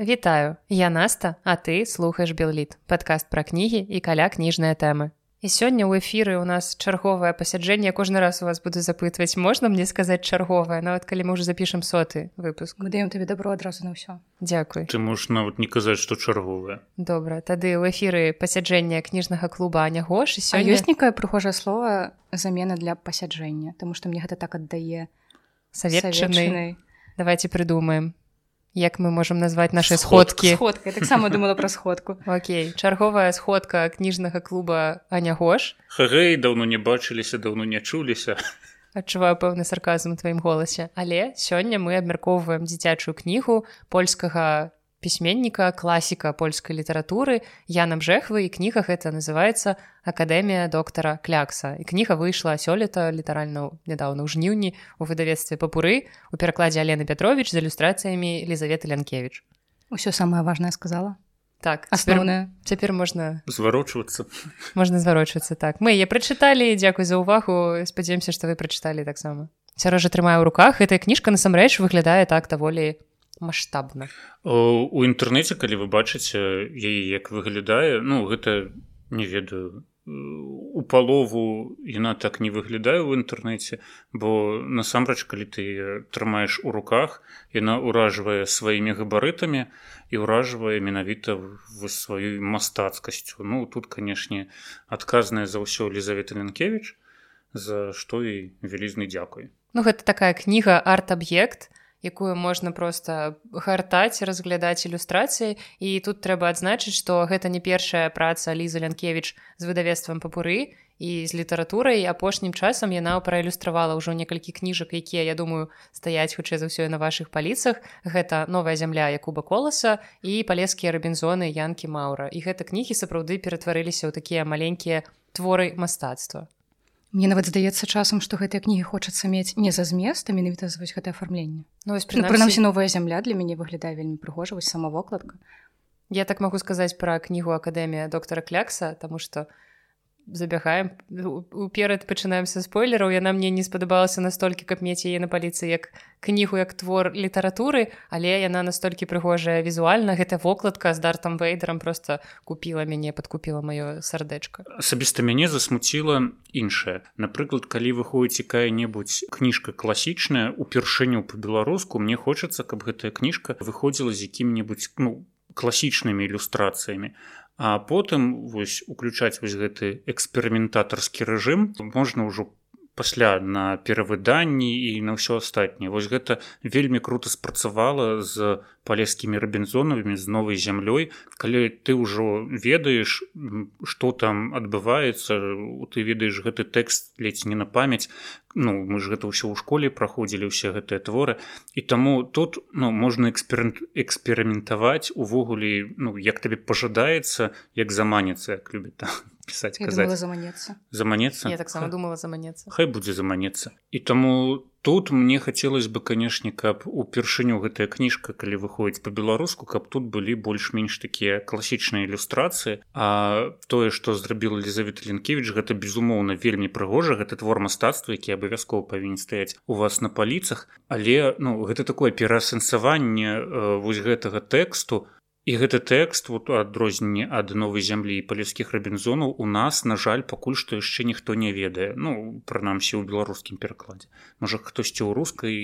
Вітаю, я Наста, а ты слухаеш Белліт, падкаст пра кнігі і каля кніжныя тэмы. І сёння ў эфіры ў нас чарговае пасяджэнне. Кожны раз у вас буду запытваць можна мне сказаць чарговае нават калі мы ўжо запішам соты выпуск. Мы даем табе добро адразу на ўсё. Дякуй ты можаш нават не казаць што чарговае. Добра тады ў эфіры пасяджэння кніжнага клуба аня гош сёння ёсць нейкае прыхожае слова замена для пасяджэння Таму што мне гэта так аддае саветчанай давайте прыдумаем як мы можемм назваць наши сходкі? сходка таксама думала пра сходку. Окей чарговая сходка кніжнага клуба анягош Хагэй даўно не бачыліся даўно не чуліся. Адчуваю пэўны сарказм у тваім голасе. Але сёння мы абмяркоўваем дзіцячую кнігу польскага пісьменніка класіка польскай літаратуры Янам жэхвы і кніга гэта называется акадэмія доктара клякса і кніга выйшла сёлета літаральна нядаўна ў жніўні у выдавецтве папуры у перакладзе Алены Пятрович з ілюстрацыямі Лізаветы Лянкевич усё самае важное сказала. Так асноўная цяпер можна зварочвацца можна зварочвацца так. Мы я прачыталі дзякуй за ўвагу спадзяемся што вы прачыталі таксама сярожа трымаю ў руках. Гэтая кніжка насамрэч выглядае так даволі маштабна у інтэрнэце калі вы бачыце яе як выглядае ну гэта не ведаю у палову яна так не выглядае ў інтэрнэце бо насамрэч калі ты трымаеш у руках яна ўражвае сваімі габарытамі і ўражвае менавіта сваёй мастацкасцю. Ну тут канешне адказная за ўсё лізавета лянкевич за што і вялізны дзякуй. Ну гэта такая кніга арт-аб'ект якую можна просто гартаць разглядаць ілюстрацыі і тут трэба адзначыць што гэта не першая праца ліза лянкевич з выдавецтвам папуры і з літаратурай. Апошнім часам яна праілюстравала ўжо некалькі кніжак якія я думаю стаяць хутчэй за ўсё на ваших паліцах. Гэта новая зямля якуба коласа і палескія рабінзоны янкі маўра і гэта кнігі сапраўды ператварыліся ў такія маленькія творы мастацтва Мне нават здаецца часам, што гэтыя кнігі хочацца мець не за змест, а менавіта зваць гэтае афармленне. Ну, ну, прынамсі новая зямля для мяне выглядае вельмі прыгожа вось самавокладка. Я так магу сказаць пра кнігу акадэмія доктара клякса, таму што забягаем уперад пачынаем са спойлераў. Яна мне не спадабалася настолькі каб мець яе на паліцы як кнігу як твор літаратуры але яна настолькі прыгожая візуальна. Гэта вокладка з дартам вейдерам просто купіла мяне подкупіла маё сардэчка. Асабіста мяне засмуціла іншае. Напрыклад калі выходзіць якая-небудзь кніжка класічная упершыню по-беларуску мне хочацца каб гэтая кніжка выходзіла з якім-небудзь ну класічнымі ілюстрацыямі А потым вось уключаць вось гэты эксперыментатарскі рэжым можна ўжо пасля на перавыданні і на ўсё астатняе. Вось гэта вельмі круто спрацавала з палескімі рабінзонавымі з новай зямлёй. Калі ты ўжо ведаеш што там адбываецца ты ведаеш гэты тэкст ледзь не на памяць. Ну мы ж гэта ўсё ў школе праходзілі ўсе гэтыя творы. І таму тут ну можна эксперымент эксперыментаваць увогуле ну як табе пажадаецца як заманіцца як любіць там пісаць заманецца заманецца я таксама думала заманецца хай будзе заманецца і таму тут мне хацелось бы канешне каб упершыню гэтая кніжка калі выходзіць по-беларуску каб тут былі больш-менш такія класічныя ілюстрацыі. А тое што зрабіла лізавета лінкевич гэта безумоўна вельмі прыгожа. Гэта твор мастацтва які абавязкова павінен стаяць у вас на паліцах. Але ну гэта такое пераасэнсаванне э, вось гэтага тэксту І гэты тэкст вот адрозненне ад новай зямлі і палескіх рабінзонаў у нас на жаль пакуль што яшчэ ніхто не ведае. Ну прынамсі ў беларускім перакладзе. Можа хтосьці ў рускай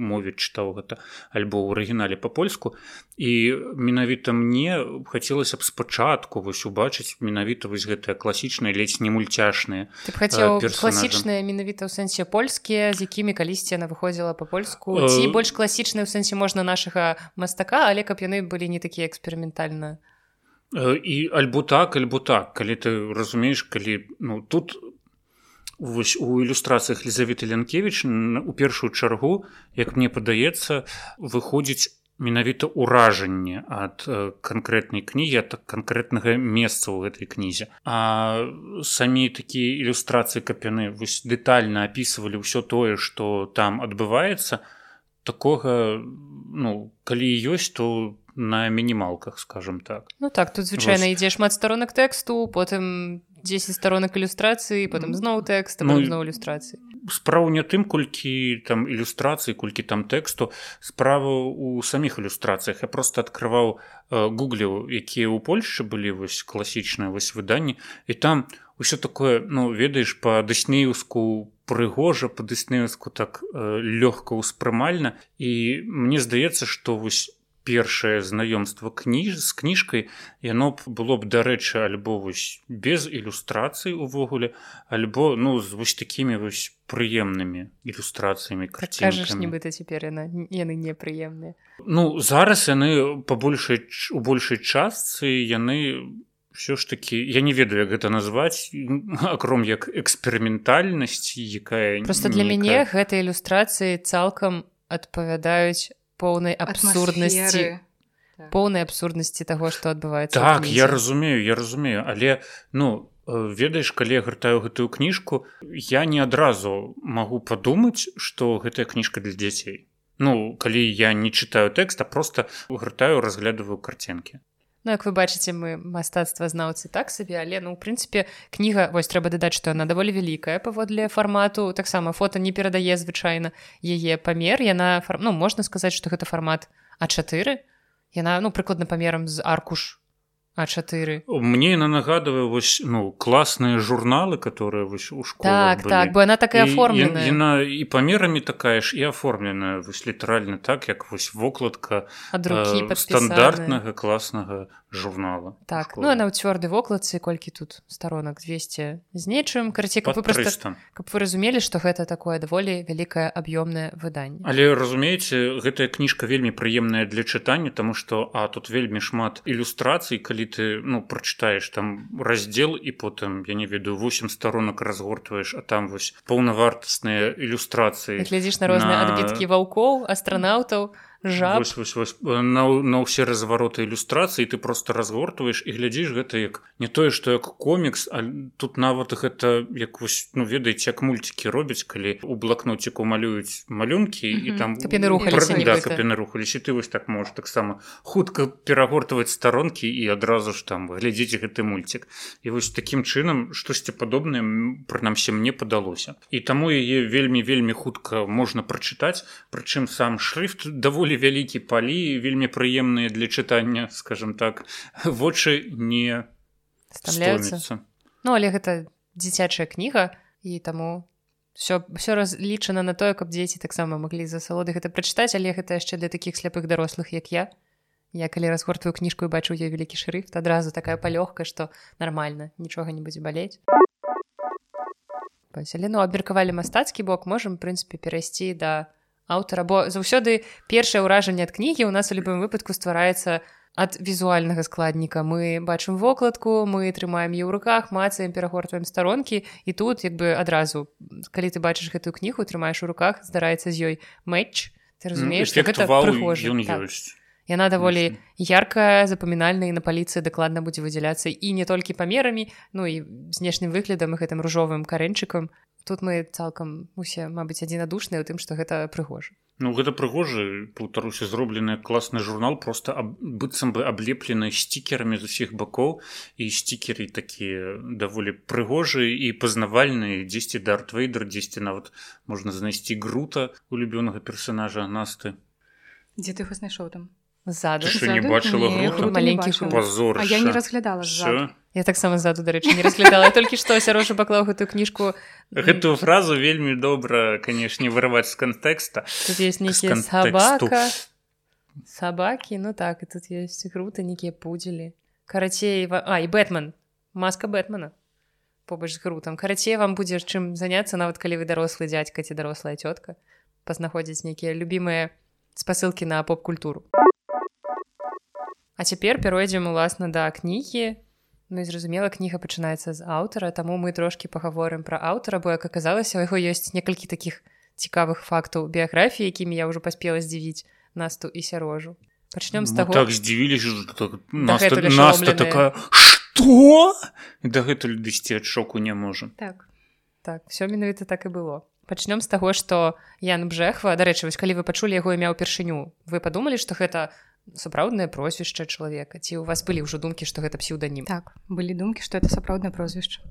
мове чытаў гэта альбо ў арыгінале па-польску. І менавіта мне хацелася б спачатку вось убачыць менавіта вось гэтыя класічныя ледзь не мульцяшныя хацеў класічныя менавіта ў сэнсе польскія з якімі калісьці яна выходзіла па-польску. Ці больш класічныя ў сэнсе можна нашага мастака але каб яны былі не такія эксперыментальна. І альбо так альбо так. Калі ты разумееш калі ну тут вось у ілюстрацыях лізаветы лянкевич у першую чаргу як мне падаецца выходзіць менавіта ўражанне ад канкрэтнай кнігі так канкрэтнага месца ў гэтай кнізе. А самі такія ілюстрацыі каб яны вось дэтальна апісвалі ўсё тое што там адбываецца такога ну калі ёсць то на мінімалках скажем так. Ну так тут звычайна Вось. ідзе шмат сторонак тэксту потым 10 сторонак ілюстрацыі потым зноў тэкст ну, зноў ілюстрацыі справу не тым колькі там ілюстрацыі колькі там тэксту справу у саміх ілюстрацыях я просто открываў гугліў якія ў польльше былі вось класічныя вось выданні і там ўсё такое ну ведаеш по дыснеюску прыгожа по дыснеюску так э, лёгка ўспрымальна і мне здаецца что вось першае знаёмство кніж з кніжкай яно б было б дарэчы альбо вось без ілюстрацый увогуле альбо ну з вось такімі вось прыемнымі ілюстрацыямі кажаш нібыта цяпер яна яны непрыемныя. Ну зараз яны па большай у большай частцы яны все ж таки я не ведаю як гэта назваць акром як эксперыментальнасць якая просто для мяне гэта ілюстрацыі цалкам адпавядаюць поўнай абсурднасці так. поўнай абсурднасці таго што адбываецца так я разумею я разумею. Але ну э, ведаеш калі я гартаю гэтую кніжку я не адразу магу падумаць што гэтая кніжка для дзяцей. Ну калі я не чытаю тэкст а просто гартаю разглядываю карцінкі Ну, як вы бачыце мы мастацтва знаўцы так сабе але ну у прынцыпе кніга вось трэба дадаць што яна даволі вялікая паводле фармату таксама фото не перадае звычайна яе памер яна ну можна сказаць што гэта фармат а4 яна ну прыкладна памерам з аркуш а4 мне яна нагадывае вось ну класныя журналы которые вось у школе так былі. так бы она такая оформленная. яна і памерамі такая ж і аформленая вось літаральна так як вось вокладка э, стандартнага класнага журнала так ну она ў цвёрдай вокладцы колькі тут сторонок 200 з нечым карці каб вы просто каб вы разумелі што гэта такое даволі вялікае аб'ёмнае выданне але разумееце гэтая кніжка вельмі прыемная для чытання тому что а тут вельмі шмат ілюстрацый калі ты ну прачытаеш там раздзел і потым я не ведаю 8 сторонок разгортваеш а там вось паўнавартасныя ілюстрацыі глядзіш на розныя на... адбіткі ваўкоў астранаўтаў. а жаб. Вось, вось, вось, на, на ўсе развароты ілюстрацыі ты просто разгортваеш і глядзіш гэта як не тое што як комікс а тут нават гэта як вось ну ведаеце як мульцікі робяць калі у блакноціку малююць малюнкі mm -hmm. і там каб рухаліся да, каб рухаліся. Ты вось так можаш таксама хутка перагортваць старонкі і адразу ж там глядзіце гэты мульцік і вось такім чынам штосьці падобнае прынамсі мне падалося. І таму яе вельмі вельмі хутка можна прачытаць. Прычым сам шрифт даволі даволі вялікі палі вельмі прыемныя для чытання скажем так. Вочы не ставляюцца Ну але гэта дзіцячая кніга і таму все все разлічана на тое каб дзеці таксама маглі за салоды гэта прачытаць але гэта яшчэ для такіх сляпых дарослых як я. Я калі разгортваю кніжку і бачу я вялікі шрыфт адразу такая палёгка што нармальна нічога не будзе балець але ну абмеркавалі мастацкі бок можам прынцыпе перайсці да аўтара бо заўсёды першае ўражанне ад кнігі ў нас у любым выпадку ствараецца ад візуальнага складніка. Мы бачым вокладку мы трымаем е ў руках мацаем перагортваем старонкі і тут як бы адразу калі ты бачыш гэтую кнігу трымаеш у руках здараецца з ёй мэтч. Ты разумееш ну, гэта прыгожа так. яна даволі яркая запамінальная на паліцыі дакладна будзе выдзяляцца і не толькі памерамі ну і знешнім выглядам гэтым ружовым карэнчыкам тут мы цалкам усе мабыць адзінадушныя ў тым што гэта прыгожа. Ну гэта прыгожы паўтаруся зроблены класны журнал просто аб, быццам бы аблеплены сцікерамі з усіх бакоў. І сцікеры такія даволі прыгожыя і пазнавальныя дзесьці дарт вейдер дзесьці нават можна знайсці грута улюбёнага персонажа насты. Дзе ты его знайшоў там? Ззаду. Не бачыла маленькі пазор я не разглядала ззаду Я таксама ззаду дарэчы не разглядала толькі што сярожа паклаў гэтую кніжку гэтую фразу вельмі добра канешне вырываць з кантэкста тут есть нейкія сабака сабакі ну так і тут есть круто нейкія пудзелі карацей а і бэтмен. Маска бэтмана побач з грутам карацей вам будзе чым заняцца нават калі вы дарослы дзядзька ці дарослая цётка пазнаходзіць нейкія любімыя спасылкі на поп-культуру. А цяпер пяройдзем уласна да кнігі Ну і зразумела кніга пачынаецца з аўтара таму мы трошки пагаворым пра аўтара бо як аказалася у яго ёсць некалькі такіх цікавых фактаў біяграфіі якімі я ўжо паспела здзівіць насту і сярожу. Пачнём з таго так здзівіліся так, нас такая что дагэтуль дысці ад шоку не можа. Так так все менавіта так і было. Пачнём з таго што Ян бжэхва дарэчы вось калі вы пачулі яго імя ўпершыню вы падумалі што гэта сапраўднае прозвішча чалавека. Ці у вас былі ўжо думкі што гэта псеўданім? Так былі думкі што это сапраўднае прозвішча.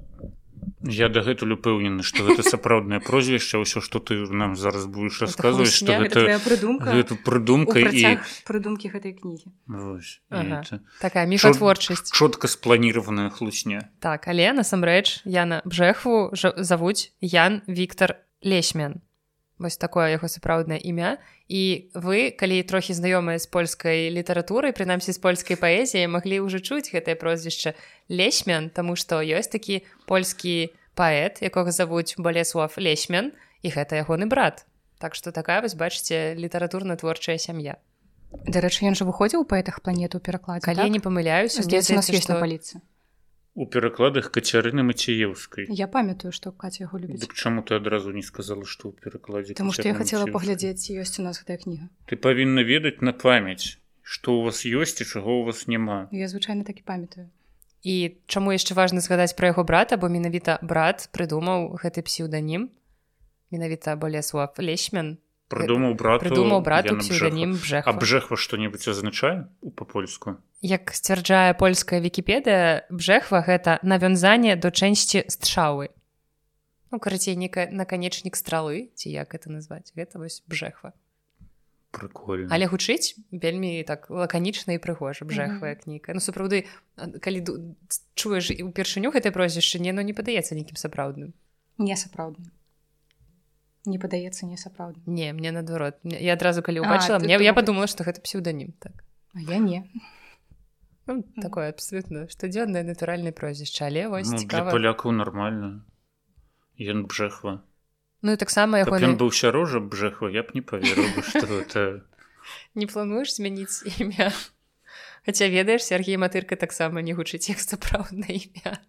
Я дагэтуль упэўнены што гэта сапраўднае прозвішча ўсё што ты нам зараз будзеш расказваць што гэта прыдумка. прыдумка і прыдумкі гэтай кнігі. Ага. такая міфатворчасць чотка спланірованая хлусня. Так але насамрэч Яна бжэхву завуць Ян Віктор лесьмен вось такое яго сапраўднае імя і вы калі трохі знаёмыя з польскай літаратурай прынамсі з польскай паэзіі маглі ўжо чуць гэтае прозвішча лесьмен таму што ёсць такі польскі паэт якога завуць балесуав лесьмен і гэта ягоны брат. Так што такая вось бачыце літаратурна-творчая сям'я. Дарэчы ён жа выходзіў у паэтах планету пераклад калі так? не памыляюся здзецца нас ёсць на паліцы у перакладах кацярыны мацееўскай я памятаю што каця яго любіць Дык чаму ты адразу не сказала што ў перакладзе Таму што я хацела паглядзець ёсць у нас гэтая кніга ты павінна ведаць на памяць што у вас ёсць і чаго у вас няма я звычайна так і памятаю. І чаму яшчэ важна згадаць пра яго брата бо менавіта брат прыдумаў гэты псеўданім. Менавіта балесуа лесьмен прыдумаў брат прыдумаў брату псевданім абжэхва што-небудзь азначае у па-польску як сцвярджае польская вікіпедыя бжэхва гэта навянзанне до чэнсці стршалы. Ну карацей некая наканечнік стралы ці як это назваць гэта вось бжэхва прикольно але гучыць вельмі так лаканічна і прыгожа бжэхвая mm -hmm. кніка ну сапраўды калі чуеш і ўпершыню гэтай прозвішча не ну не падаецца нейкім сапраўдным. Не сапраўдным. Не падаецца не сапраўдна не мне наадварот. Я адразу калі убачыла мне я подумала что гэта псеўданім так. А я не ну, такое абсолютно штодзённае натуральнае прозвішча але вось ну, палякаў нормально. Ён бжэхва ну і таксама яго ён быў сярожа бжэхва я б не поверыў что это не плануеш змяніць імя Хаця ведаеш Сергей матырка таксама не гучыць як сапраўдна імя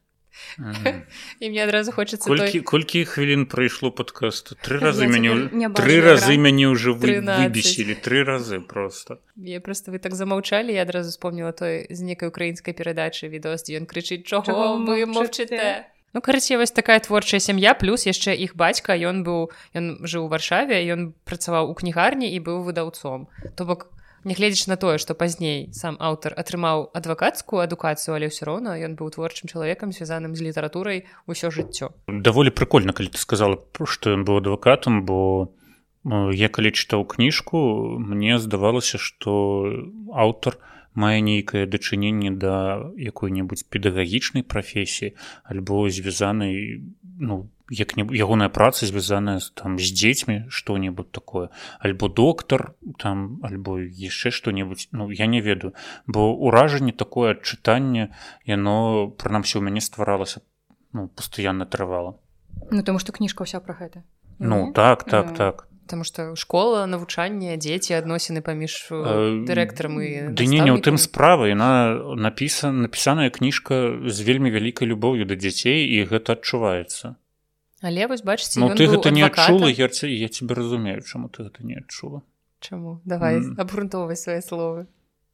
і мне адразу хочацца колькі, той... колькі хвілін прайшло падкаст тры разы мяне тры разы мяне ўжо выбесілі тры разы просто. Я просто вы так замаўчалі я адразу вспомніла той з некай украінскай перадачы відос ён крычыць чого вы мовчыце Ну караце вось такая творчая сям'я плюс яшчэ іх бацька ён быў ён жыў у варшаве ён працаваў у кнігарні і быў выдаўцом то бок нягледзяч на тое што пазней сам аўтар атрымаў адвакацкую адукацыю але ўсё роўна ён быў творчым чалавекам звязаным з літаратурай усё жыццё. Даволі прыкольна калі ты сказала што ён быў адвакатам бо я калі чытаў кніжку мне здавалася што аўтар мае нейкае дачыненне да якой-небудзь педагагічнай прафесіі альбо звязанай ну як ягоная праца звязаная там з дзецьмі што-небудзь такое. Альбо доктар там альбо яшчэ што-небудзь. Ну я не ведаю. Бо ўражанне такое чытанне яно прынамсі ў мяне стваралася ну пастаянна трывала. Ну таму што кніжка ўся пра гэта. Ну так так так Таму што школа навучання дзеці адносіны паміж дырэктарам і ды не не ў тым справа яна напісана напісаная кніжка з вельмі вялікай любоўю да дзяцей і гэта адчуваецца. Але вось бачыце ну, ты гэта не адчула я, я тебе разумею чаму ты гэта не адчула. Чаму? Давай mm. абгрунтоўвай свае словы.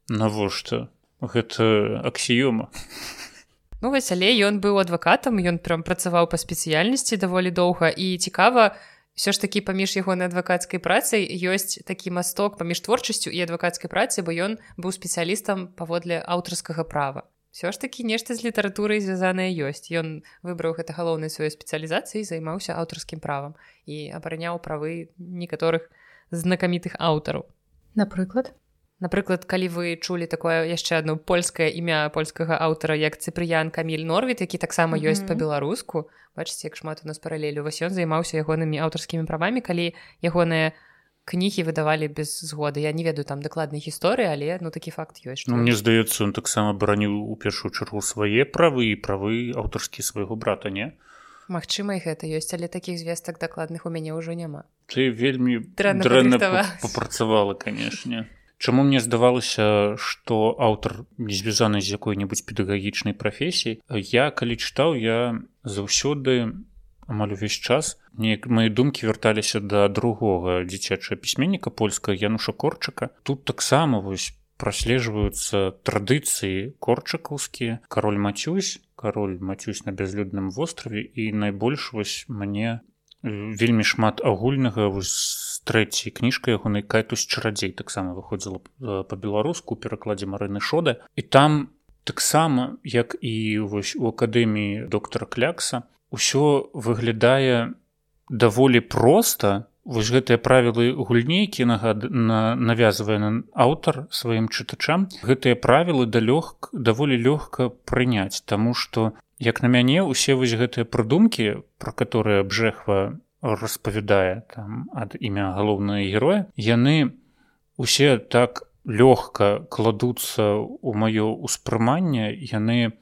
Навошта? Гэта аксіёма. Ну вось але ён быў адвакатам ён прям працаваў па спецыяльнасці даволі доўга і цікава ўсё ж такі паміж ягонай адвакацкай працай ёсць такі масток паміж творчасцю і адвакацкай працы бо ён быў спецыялістам паводле аўтарскага права. Ўсё ж такі нешта з літаратурай звязанае ёсць. Ён выбраў гэта галоўнай сваёй спецыялізацыі займаўся аўтарскім правам і абараняў правы некаторых знакамітых аўтараў. Напрыклад напрыклад калі вы чулі такое яшчэ одно польскае імя польскага аўтара як цыпрыян каміль норвіт які таксама ёсць mm -hmm. па-беларуску. Бачыце як шмат у нас паралелю вось ён займаўся ягонымі аўтарскімі правамі калі ягоныя кнігі выдавалі без згоды. Я не ведаю там дакладнай гісторыі але ну такі факт ёсць ну, мне здаецца он таксама бараніў у першую чаргу свае правы і правы аўтарскі свайго брата не? Магчыма і гэта ёсць але такіх звестак дакладных у мяне ўжо няма. Ты вельмі папрацавала канешне Чаму мне здавалася што аўтар не звязаны з якой-небудзь педагагічнай прафесіі я калі чытаў я заўсёды амаль увесь час неяк мои думкі вярталіся да другога дзіцячага пісьменніка польскага януша корчака. Тут таксама вось праслежваюцца традыцыі корчакаўскія. Кароль мацюсь кароль мацюсь на бязлюдным востраве і найбольш вось мне вельмі шмат агульнага. Вось трэцяй кніжка ягонай кайтус чарадзей таксама выходзіла по-беларуску перакладзе марыны шода. І там таксама як і вось у акадэміі доктора клякса ўсё выглядае даволі проста. Вось гэтыя правілы гульнейкі нагад на навязвае на аўтар сваім чытачам. Гэтыя правілы далёг даволі лёгка прыняць Таму што як на мяне усе вось гэтыя прыдумкі пра которые бжэхва распавядае там ад імя галоўнага героя яны усе так лёгка кладуцца ў маё ўспрыманне. Яны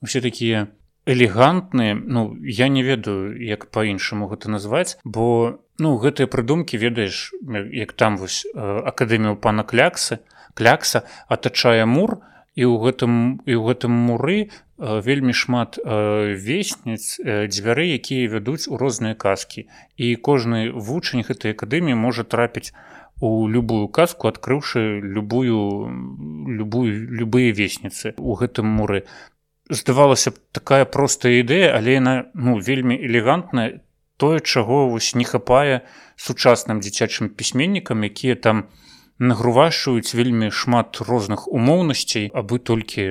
усе такія элегантныя. Ну я не ведаю як по-іншаму гэта назваць бо ну гэтыя прыдумкі ведаеш як там вось акадэмію пана кляксы клякса атачае мур і ў гэтым і ў гэтым муры вельмі шмат весніц дзвяры якія вядуць у розныя казкі. І кожны вучань гэтай акадэміі можа трапіць у любую казку адкрыўшы любую любую любыя весніцы у гэтым муры. Здавалася б такая простая ідэя але яна ну вельмі элегантная. Тое чаго вось не хапае сучасным дзіцячым пісьменнікам якія там нагрувашаюць вельмі шмат розных умоўнасцей абы толькі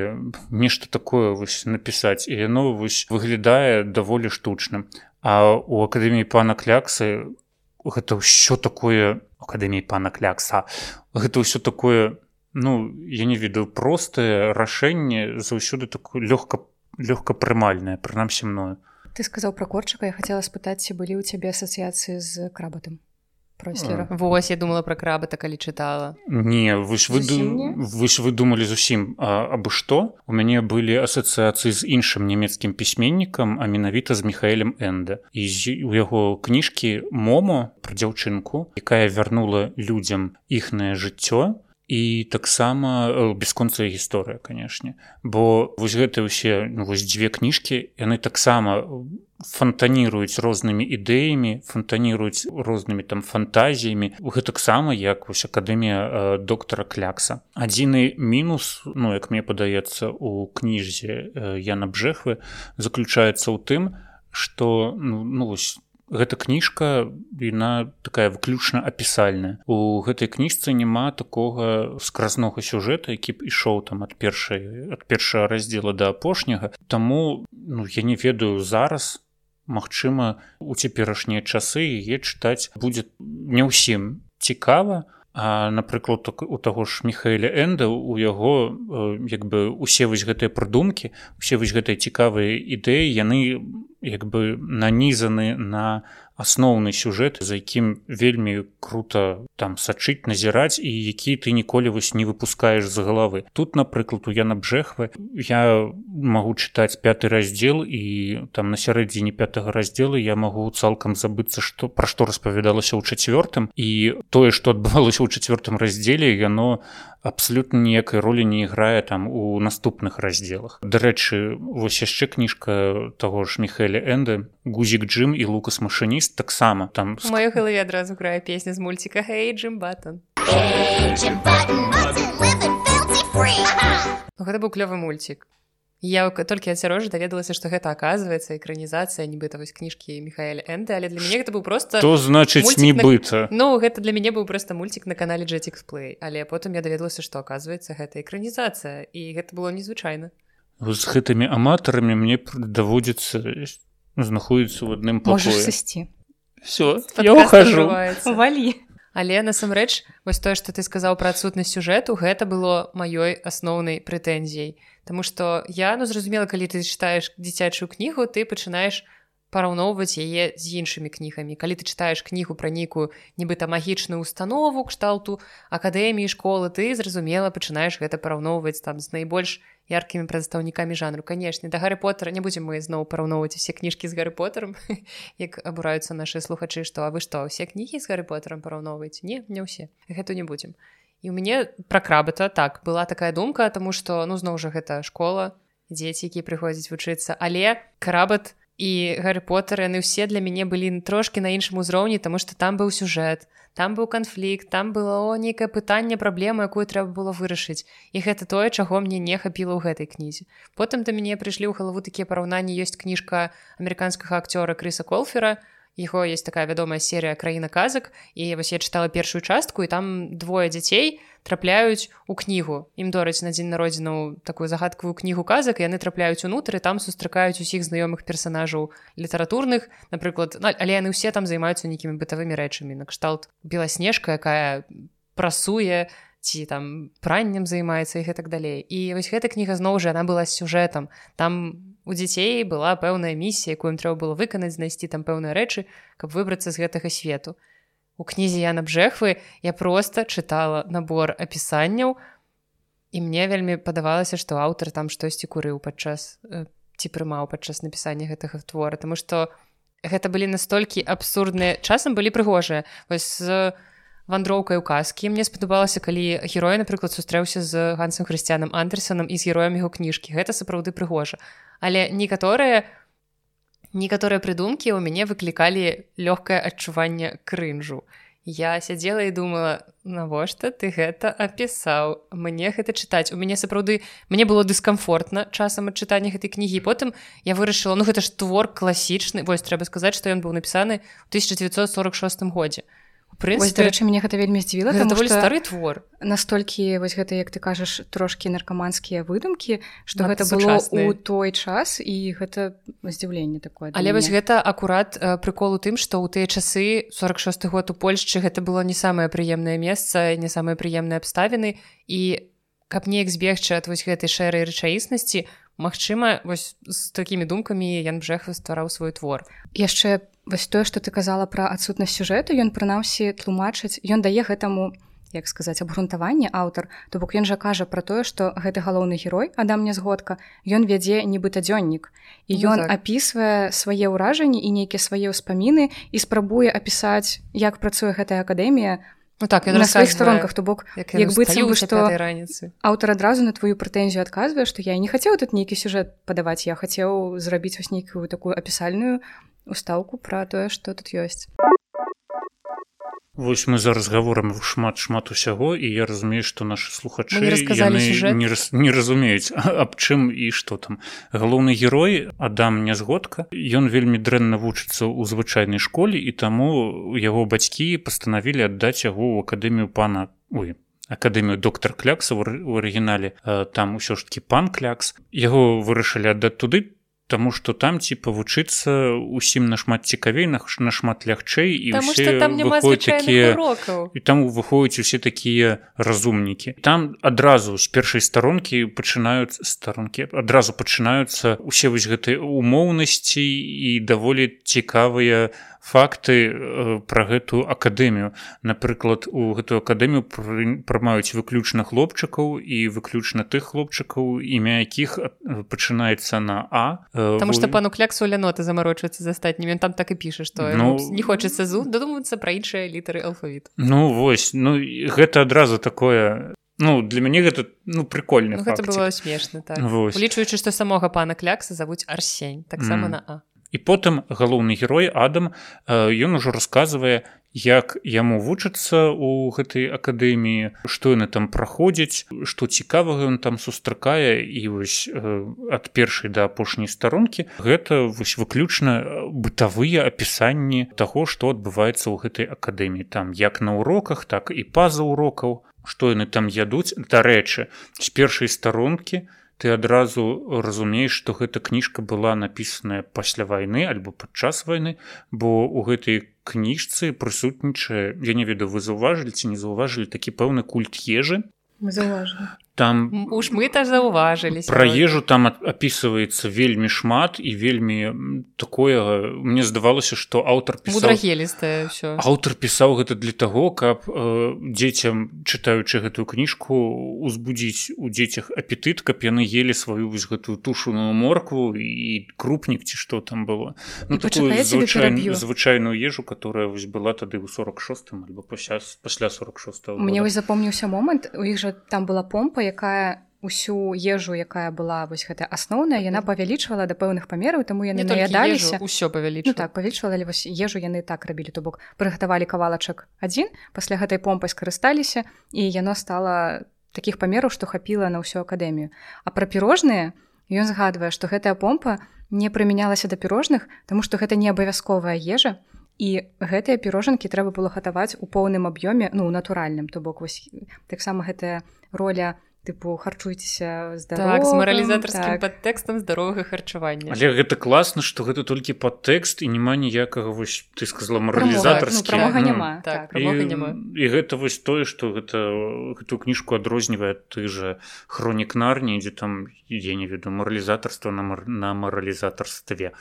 нешта такое вось напісаць. І яно вось выглядае даволі штучным а у акадэміі пана кляксы гэта ўсё такое акадэміі пана клякса гэта ўсё такое ну я не ведаю простае рашэнне заўсёды такое лёгка лёгка прымальнае прынамсі мною. Ты сказаў пра корчыка я хацела спытаць ці былі ў цябе асацыяцыі з крабатым прослера Вось я думала пра крабата калі чытала не вы ж вы вы ж вы думалі зусім абы што у мяне былі асацыяцыі з іншым нямецкім пісьменнікам а менавіта з михаэлем энда і у яго кніжкі момо пра дзяўчынку якая вярнула людзям іхнае жыццё і таксама э, бясконцая гісторыя канешне. Бо вось гэта ўсе ну, вось дзве кніжкі яны таксама фантаніруюць рознымі ідэямі фантаніруюць рознымі там фантазіямі. Гэтаксама як вось акадэмія э, доктара клякса. Адзіны мінус ну як мне падаецца у кніжзе э, яна бжэхвы заключаецца ў тым что ну, ну вось гэта кніжка яна такая выключна апісальная. У гэтай кніжцы няма такога скразнога сюжэта які б ішоў там ад першай ад першага раздзела да апошняга. Таму ну я не ведаю зараз Магчыма у цяперашнія часы яе чытаць будзе не ўсім цікава А напрыклад у таго ж михаэля энда у яго як бы усе вось гэтыя прыдумкі усе вось гэтыя цікавыя ідэі яны як бы нанізаны на асноўны сюжэт за якім вельмі круто там сачыць назіраць і які ты ніколі вось не выпускаеш з галавы. Тут напрыклад у яна бжэхвы я магу чытаць пяты раздзел і там на сярэдзіне пятага раздзела я магу цалкам забыцца што пра што распавядалася ў чацвёртым. І тое што адбывалася ў чацвёртым раздзеле яно абсалютна ніякай ролі не іграе там у наступных раздзелах. Дарэчы вось яшчэ кніжка таго ж михаэля энды гузік джим і лукас машыніст таксама там маю галаве адразу грае песня з мульціка хейджим батон гэта быў клёвы мульцік я толькі адцярожа даведалася што гэта аказваецца экранізацыя нібыта вось кніжкі михаэля энды але для мяне гэта быў просто то значыць нібыта на... ну гэта для мяне быў просто мульцік на канале джетиксплей але потым я даведалася што аказваецца гэта экранізацыя і гэта было незвычайна з гэтымі аматарамі мне даводзіцца знаходіцца ў адным сысці. Все я ухожу. валі але насамрэч вось тое што ты сказаў пра адсутнасць сюжэту гэта было маёй асноўнай прэтэнзіяй. Таму што я ну зразумела калі ты чытаеш дзіцячую кнігу ты пачынаеш параўноўваць яе з іншымі кнігамі. Калі ты чытаеш кнігу пра нейкую нібыта магічную установу кшталту акадэміі школы ты зразумела пачынаеш гэта параўноўваць там з найбольш яркімі прадстаўнікамі жанру. Канешне да гары потара не будзем мы зноў параўноўваць усе кніжкі з гары потарам як абураюцца нашы слухачы што а вы што ўсе кнігі з гары потарам параўноўваць не не ўсе. Гэту не будзем. І ў мяне пра крабата так была такая думка тому что ну зноў жа гэта школа дзеці якія прыходзяць вучыцца. Але крабат і гарры поттер яны ўсе для мяне былі трошки на іншым узроўні тому что там быў сюжэт там быў канфлікт там было нейкае пытанне праблему якую трэба было вырашыць і гэта тое чаго мне не хапіла ў гэтай кнізе потым да мяне прыйшлі ў галаву такія параўнанні ёсць кніжка амерыканскага акцёра крыса колфера яго есть такая вядомая серыя краіна казак і вось я чытала першую частку і там двое дзяцей трапляюць у кнігу ім дораць на дзень народзіну такую загадкавую кнігу казак яны трапляюць унутры там сустракаюць усіх знаёмых персонажаў літаратурных напрыклад ну, але яны ўсе там займаюцца нейкімі бытавымі рэчамі накшталт беласнежка якая прасуе ці там праннем займаецца і гэтак далей і вось гэта кніга зноў жа она была сюжэтам там у дзяцей была пэўная місія якую трэба было выканаць знайсці там пэўныя рэчы каб выбрацца з гэтага свету. У кнізе я набжэхвы я просто чытала набор апісанняў і мне вельмі падавалася што аўтар там штосьці курыў падчас э, ці прымаў падчас напісання гэтага твора Таму што гэта былі настолькі абсурдныя часам былі прыгожыя. Вось з вандроўкай у казкі мне спадабалася калі герой напрыклад сустрэўся з гансам хрысціянам андерсонам і з героем яго кніжкі. Гэта сапраўды прыгожа. Але некаторыя некаторыя прыдумкі ў мяне выклікалі лёгкае адчуванне крынжу. Я сядзела і думала навошта ты гэта апісаў? Мне гэта чытаць у мяне сапраўды мне было дыскамфортна часам ад чытання гэтай кнігі. Потым я вырашыла ну гэта ж твор класічны вось трэба сказаць што ён быў напісаны ў 1946 годзе прынцыпе рэчы мне гэта вельмі здзівіла даволі стары твор. настолькі вось гэта як ты кажаш трошкі наркаманскія выдумкі што гэта было у той час і гэта здзіўленне такое але вось гэта акурат прыкол у тым што ў тыя часы 46 год у Польшчы гэта было не самае прыемнае месца не самыя прыемныя абставіны. І каб неяк збегчы ад вось гэтай шэрай рэчаіснасці Магчыма вось з такімі думкамі Ян Бжэхва ствараў свой твор. Яшчэ вось тое што ты казала пра адсутнасць сюжэту ён прынамсі тлумачыць ён дае гэтаму як сказаць абгрунтаванне аўтар. То бок ён жа кажа пра тое што гэты галоўны герой адам нязгодка ён вядзе нібыта дзённік. І ну, ён так. апісвае свае ўражанні і нейкія свае ўспаміны і спрабуе апісаць як працуе гэтая акадэмія Ну, так на сваіх старонках то бок як, як быццам што раніцы. аўтар адразу на твою прэтэнзію адказвае што я не хацеў тут нейкі сюжэт падаваць я хацеў зрабіць вось нейкую такую апісальную устаўку пра тое што тут ёсць Вось мы зараз гаворам шмат шмат усяго і я разумею што нашы слухачы не, раз, не разумеюць аб чым і што там. Галоўны герой адам нязгодка. Ён вельмі дрэнна вучыцца ў звычайнай школе і таму яго бацькі пастанавілі аддаць яго ў акадэмію пана ой акадэмію доктор клякса у арыгінале. Там усё ж таки пан клякс. Яго вырашылі аддаць туды Таму што там ці павучыцца усім нашмат цікавей нашмат лягчэй і там такія і там выходзяць усе такія разумнікі. Там адразу з першай старонкі пачынаюць старонкі адразу пачынаюцца усе вось гэтыя умоўнасці і даволі цікавыя факты пра гэтую акадэмію. Напрыклад у гэтую акадэмію прымаюць выключна хлопчыкаў і выключна тых хлопчыкаў імя якіх пачынаецца на а потому что пану кляксу ляноты замарочваецца з астатнімі. Там так і піша што ну, не хочацца зу дадумацца пра іншыя літары алфавіт. Ну вось ну гэта адразу такое Ну, для мяне гэта ну прикольно ну, гэта было смешна так. улічваючы што самога пана клякса завуць арсень таксама mm. на а і потым галоўны герой адам ён ужо расказвае як яму вучыцца у гэтай акадэміі што яны там праходзяць што цікавага ён там сустракае. І вось ад першай да апошняй старонкі гэта вось выключна бытавыя апісанні таго што адбываецца ў гэтай акадэміі. Там як на уроках так і па-за урокаў што яны там ядуць. Дарэчы з першай старонкі то ты адразу разумееш што гэта кніжка была напісаная пасля вайны альбо падчас вайны бо у гэтай кніжцы прысутнічае я не ведаю вы заўважылі ці не заўважылі такі пэўны культ ежы. Мы заўважылі там уж мы так заўважылі про ежу там опісваецца вельмі шмат і вельмі такое мне здавалася что аўтар пісагелістая аўтар пісаў гэта для того каб э, дзецям чытаючы гэтую кніжку узбудзіць у дзецях апетыт каб яны ели сваю вось гэтую тушуную моркву і крупнік ці что там было. Ну, звычай, звычайную ежу которая вось была тады ў 46 альбо пасля пасля 46 мне вось запомніўся момант у іх жа там была помпа якая усю ежу якая была вось гэта асноўная яна павялічвала да пэўных памераў таму яны наядаліся. ўсё павялі ну, так павялічвала вось ежу яны так рабілі то бок прыгатавалі кавалачак адзін пасля гэтай помпай скарысталіся і яно стала такіх памераў што хапіла на ўсю акадэмію. А пра пірожныя ён згадвае што гэтая помпа не прымянялася да пірожных тому што гэта не абавязковая ежа і гэтыя пірожанкі трэба было гатаваць у поўным аб'ёме ну натуральным то бок вось таксама гэтая роля у тыпу харчуйцеся так, з маралізатарскім так. падтэкстам здаровага харчавання але гэта класна што гэта толькі падтэкст і няма ніякага вось ты сказала маралізатарскі ну, ну, няма. Так, так, і, няма. і гэта вось тое што гэта гэтую кніжку адрознівае ты же хронік нарні дзе там я не веду маралізатарства на мар... на маралізатарстве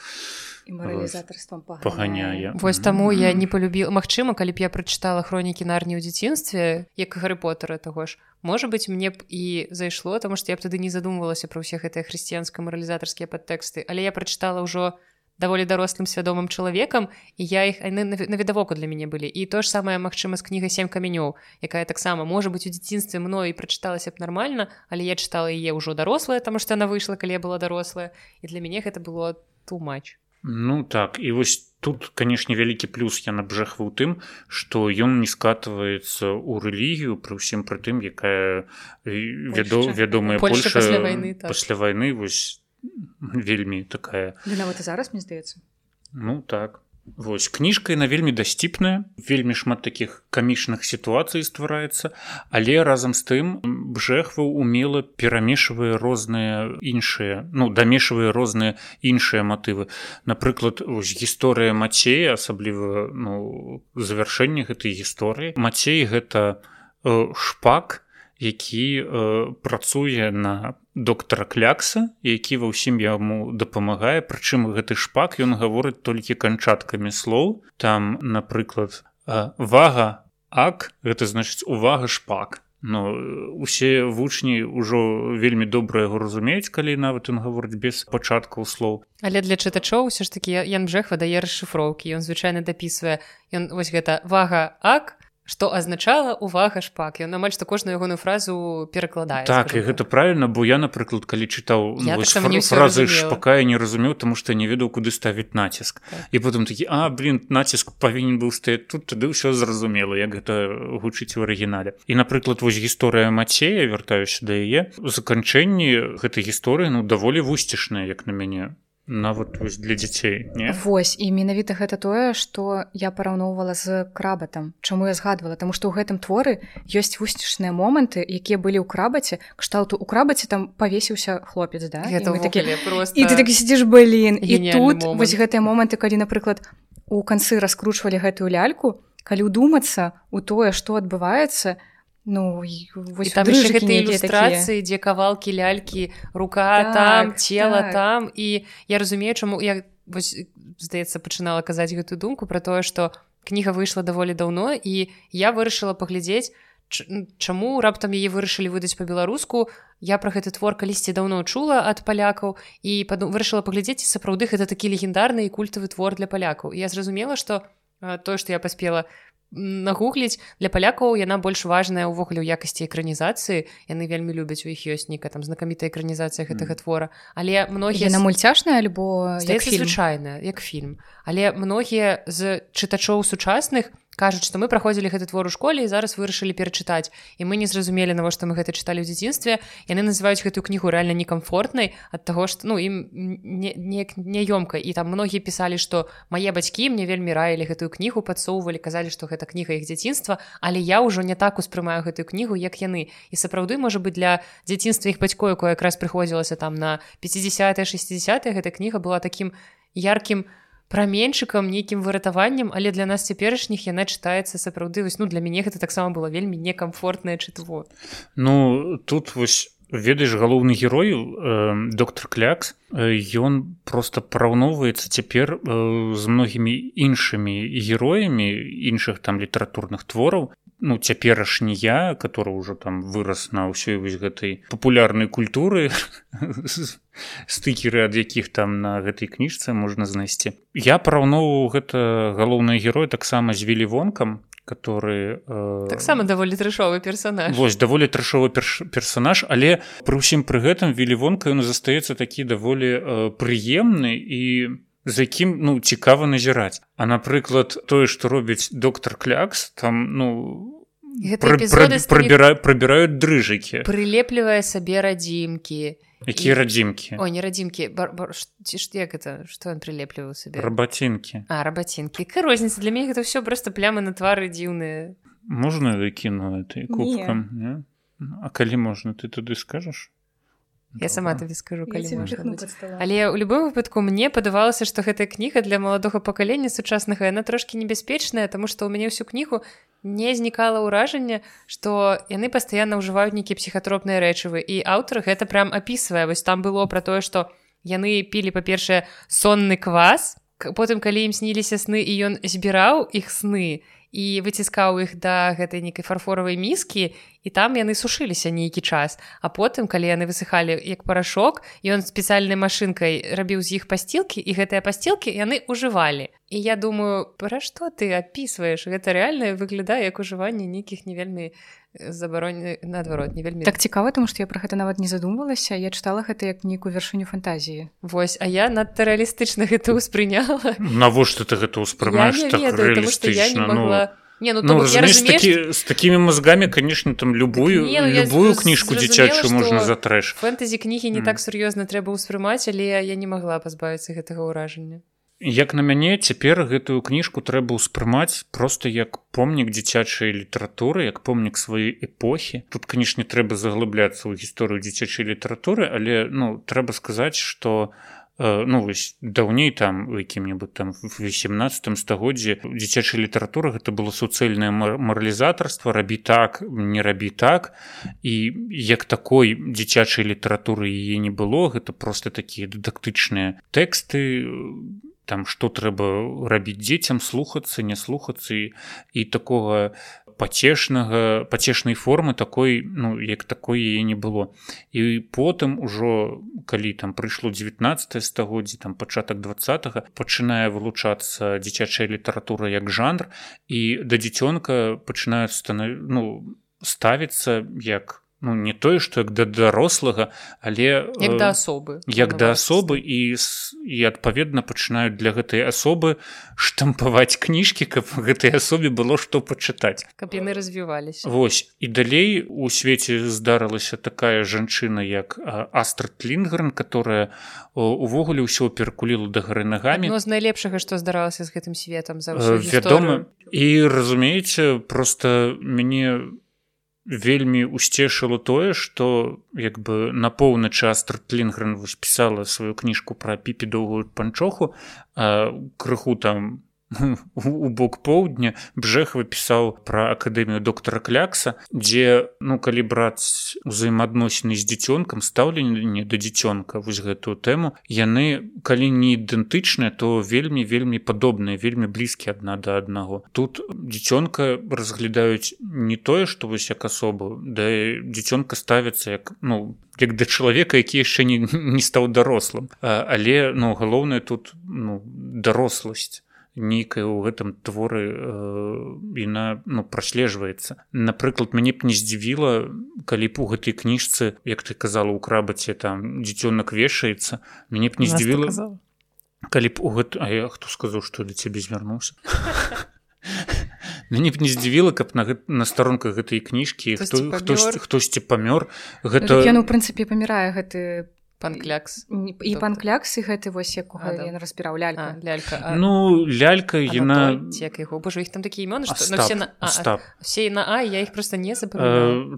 маралізатарствам паганяе вось таму я не полюбіла Мачыма калі б я прачытала хронікі нарні ў дзяцінстве як гары потара таго ж можа быть мне б і зайшло тому что я б тады не задумвалася про ўсе гэтыя хрысціянска маралізатарскія падтэксты але я прачытала ўжо даволі дарослым свядомым чалавекам і я іх навідавоку для мяне былі і то ж самае магчыма з кніга сем камянёў якая таксама можа быть у дзяцінстве мной прачыталася б нармальна але я чытала яе ўжо дарослая там што она выйшла калі я была дарослая і для мяне гэта было тумач Ну так і вось тут канешне вялікі плюс я набжахваў тым што ён не скатываецца ў рэлігію пры ўсім пры тым якая вядо, вядомая Польша пасля войны так. пасля войны вось вельмі такая. Нават зараз мне здаецца. Ну так Вось кніжка на вельмі дасціпная вельмі шмат такіх камічных сітуацый ствараецца але разам з тым бжэхваў умела перамешвае розныя іншыя ну дамешвае розныя іншыя матывы. Напрыклад гісторыя мацея асабліва ну завяршэнне гэтай гісторыі. Мацей гэта э, шпак які э, працуе на доктара клякса які ва ўсім яму дапамагае. Прычым гэты шпак ён гаворыць толькі канчаткамі слоў. Там напрыклад вага ак гэта значыць увага шпак но усе вучні ўжо вельмі добра яго разумеюць калі нават ён гаворыць без пачаткаў слоў. Але для чытачоў ўсё ж такі ян жэх выдае расшыфроўкі. Ён звычайна дапісвае ён вось гэта вага ак што азначала увага шпак? Ён амаль што кожную ягоную фразу перакладае так і гэта правильно бо я напрыклад калі чытаў фразы шпака не разумеў тому что не ведаў куды ставіць націск. Так. і потым такі а блин націск павінен быў стаяць тут тады ўсё зразумела як гэта гучыць у арыгінале і напрыклад вось гісторыя мацея вяртаюся да яе заканчэнні гэтай гісторыі ну даволі вусцішная як на мяне нават вось для дзяцей не? Вось і менавіта гэта тое што я параўноўвала з крабатам Чаму я згадвала тому што ў гэтым творы ёсць вусцішныя моманты якія былі ў крабаце кшталту у крабаце там павесіўся хлопец да? такі просто... і ты такі сидзіш былін і тут момент. вось гэтыя моманты калі напрыклад у канцы раскручвалі гэтую ляльку калі ўдумацца у тое што адбываецца Ну там гэтай ілюстрацыі дзе кавалкі лялькі рука так, там цела так. там. І я разумею чаму я вось, здаецца пачынала казаць гэтую думку про тое што кніга выйшла даволі даўно і я вырашыла паглядзець чаму раптам яе вырашылі выдаць па-беларуску я пра гэты твор калісьці даўно чула ад палякаў і вырашыла паглядзець сапраўды гэта такі легендарны і культавы твор для палякаў я зразумела што тое што я паспела нагугліць. Для палякаў яна больш важная ўвогуле ў якасці экранізацыі. Яны вельмі любяць у іх ёсць нейка там знакамітая экранізацыя гэтага mm. твора. Але многія на мульцяшная альбо звычайная як фільм. Але многія з чытачоў сучасных кажуць што мы праходзілі гэты твор у школе і зараз вырашылі перачытаць і мы не зразумелі навошта мы гэта чыталі ў дзяцінстве яны называюць гэтую кнігу рэальна некамфортнай ад таго што ну ім неяк няёмка і там многія пісалі што мае бацькі мне вельмі раілі гэтую кнігу падсоўвалі казалі што гэта кніга іх дзяцінства але я ўжо не так успрымаю гэтую кнігу як яны і сапраўды можа быць для дзяцінства іх бацькоў якое якраз прыходзілася там на 50 60 гэта кніга была такім яркім у праменьчыкам нейкім выратаваннем але для нас цяперашніх яна чытаецца сапраўды. Вось ну для мяне гэта таксама было вельмі некамфортнае чытво. Ну тут вось ведаеш галоўны герой э, доктор клякс ён э, просто параўноўваецца цяпер э, з многімі іншымі героямі іншых там літаратурных твораў ну цяперашні я который ўжо там вырас на ўсёй вось гэтай папулярнай культуры стыкеры ад якіх там на гэтай кніжцы можна знайсці. Я параўноўваў гэта галоўны герой таксама з велівонкам который э... таксама даволі трэшовы персонаж вось даволі трэшовы перш... персонаж але пры ўсім пры гэтым велівонка ён застаецца такі даволі э, прыемны і за якім ну цікава назіраць. А напрыклад тое што робіць доктор клякс там ну прабіраюць прабіраюць дрыжыкі. прылеплівае сабе радзімкі. Якія радзімкі? О не радзімкі ці ж як это что он прылепліваў сабе? Рабацінкі. А рабацінкі. К розніца? Для мяне гэта ўсё просто плямы на твары дзіўныя можна выкіну этой кубкам. Не? А калі можна ты туды скажаш Я сама табе скажу калі але ў любым выпадку мне падавалася што гэтая кніга для маладога пакалення сучаснага яна трошки небяспечная тому што ў мяне ўсю кнігу не знікала ўражанне што яны пастаянна ўжываюць нейкія псіхатропныя рэчывы і аўтар гэта прям апісвае вось там было пра тое што яны пілі па-першае сонны квас потым калі ім сніліся сны і ён збіраў іх сны і выціскаў іх да гэтай нейкай фарфоравай міскі і там яны сушыліся нейкі час. А потым калі яны высыхалі як парашок ён спецыяльнай машынкай рабіў з іх пасцілкі і гэтыя пасцілкі яны ўжывалі. І я думаю пра што ты апісваеш? Гэта рэальна выглядае як ужыванне нейкіх не вельмі забаронены наадварот не вельмі. Так цікава тому што я пра гэта нават не задумвалася я чытала гэта як нейкую вяршыню фантазіі. Вось а я надта рэалістычна гэта ўспрыняла. Навошта ты гэта ўспрымаеш так реалістычна ну... Не, ну, ну, разумееш, разумееш, такі, з такімі мазгамі конечно там любую так, не, ну, любую кніжку дзіцячую можна затрэш фэнтэзі кнігі не mm. так сур'ёзна трэба ўспрымаць але я не магла пазбавіцца гэтага ўражання Як на мяне цяпер гэтую кніжку трэба ўспрымаць просто як помнік дзіцячай літаратуры як помнік сваёй эпохі. Тут канешне трэба заглыбляцца ў гісторыю дзіцячай літаратуры але ну трэба сказаць что э, ну вось даўней там якім-небудзь там в 18 стагоддзі дзіцячая літаратура гэта было суцэльнае маралізатарства рабі так не рабі так і як такой дзіцячай літаратуры яе не было гэта просто такія дыдактычныя тэксты у там што трэба рабіць дзецям слухацца не слухацца і, і такога пацешнага пацешнай формы такой ну як такой яе не было. І потым ужо калі там прыйшло 19 стагоддзі там пачатак два пачынае вылучацца дзіцячая літаратура як жанр і да дзіцёнка пачынаюць станов... ну ставіцца як ну не тое што як да дарослага але як да асобы як да асобы і і адпаведна пачынаюць для гэтай асобы штампаваць кніжкі каб гэтай асобе было што пачытаць. Каб яны развіваліся. Вось і далей у свеце здарылася такая жанчына як астрад лінгран которая увогуле ўсё перакуліла да гары нагамі. З найлепшага што здаралася з гэтым светом за вядома. І разумееце просто мяне вельмі усцешыла тое што як бы на поўны час тртлінгрен вось пісала сваю кніжку пра піпі доўгую панчоху крыху там у бок поўдня бжэх выпісаў пра акадэмію доктара клякса дзе ну калі браць узаемаадносіны з дзіцёнкам стаўленне да дзіцёнка вось гэтую тэму яны калі не ідэнтычныя то вельмі вельмі падобныя вельмі блізкі адна да аднаго. Тут дзіцёнка разглядаюць не тое што вось як асобу да дзіцёнка ставіцца як ну як да чалавека які яшчэ не, не стаў дарослым. Але ну галоўнае тут ну даросласць нейкая ў гэтым творы яна э, ну, праслежваецца напрыклад мяне б не здзівіла калі б у гэтай кніжцы як ты казала у крабаце там дзіцёнак вешаецца мяне б не здзівіла калі б у гэт... А я хто сказаў што да цябе звярнуўся мяне б не здзівіла каб на гэт... на старонках гэтай кніжкі хто хтосьці хтосьці памёр гэта ён у прынцыпе памірае гэты панклякс. І панклякс і гэты вось якога ён разбіраў лялька. Лялька а... ну лялька яна як яго божа іх там такія імёны все на а я іх просто не заб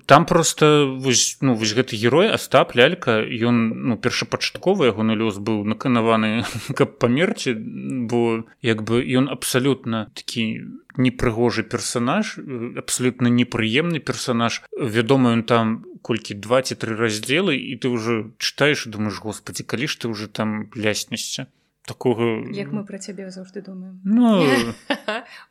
там просто вось ну вось гэты герой астап лялька ён ну першапачатковы яго на лёс быў наканаваны каб памерці бо як бы ён абсалютна такі непрыгожы персонаж абсолютно непрыемны персонаж. Вядома ён там колькі два ці тры раздзелы і ты уже читаеш думаешь господи калі ж ты уже там ляснешся такого як мы про цябе заўжды думаем. Ну,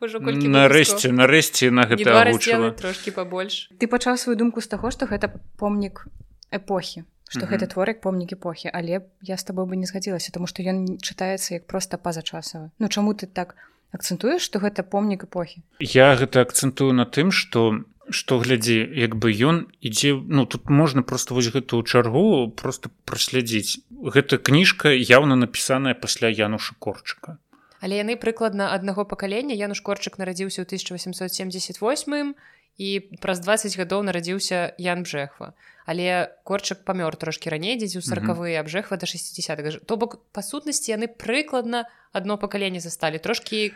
нарэшце нарэшце на гэта трошки побольш ты пачаў сваю думку з таго что гэта помнік эпохі что гэта творык помнік эпохі. Але я с тобой бы не згадзілася тому что ён чытаецца як просто пазачасава. Ну чаму ты так акцэнтуеш што гэта помнік эпохі? Я гэта акцэнтую на тым что што глядзі як бы ён ідзе ну тут можна просто вось гэтую чаргу просто праслядзіць. Гэта кніжка яўна напісаная пасля януша корчыка. Але яны прыкладна аднаго пакалення. Януш корчык нарадзіўся ў 1878 і праз 20 гадоў нарадзіўся Ян Бжэхва але корчак памёр трошки раней дзеці ў сороквыя абжэхва до 60 то бок па сутнасці яны прыкладна одно пакаленне засталі трошки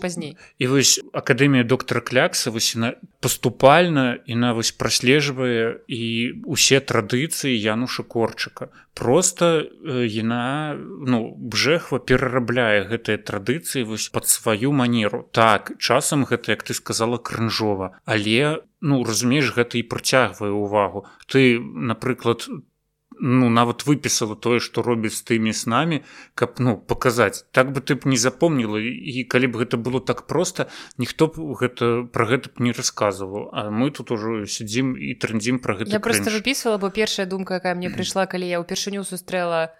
пазней. і вось акадэмія доктора клякса вось на паступальна і на вось праслежвае і усе традыцыі януша корчыка. Просто яна ну бжэхва перарабляе гэтыя традыцыі вось под сваю манеру. Так часам гэта як ты сказала крынжова але ну разумееш гэта і прыцягвае увагу ты напрыклад ты ну нават выпісала тое што робіць з тымі с намі каб ну паказаць. Так бы ты б не запомніла і калі б гэта было так проста ніхто б гэта про гэта б не расказваў. А мы тут ужо сядзім і трындзім про гэта я просто выпісвала бо першая думка якая мне прыйшла калі я ўпершыню сустрэла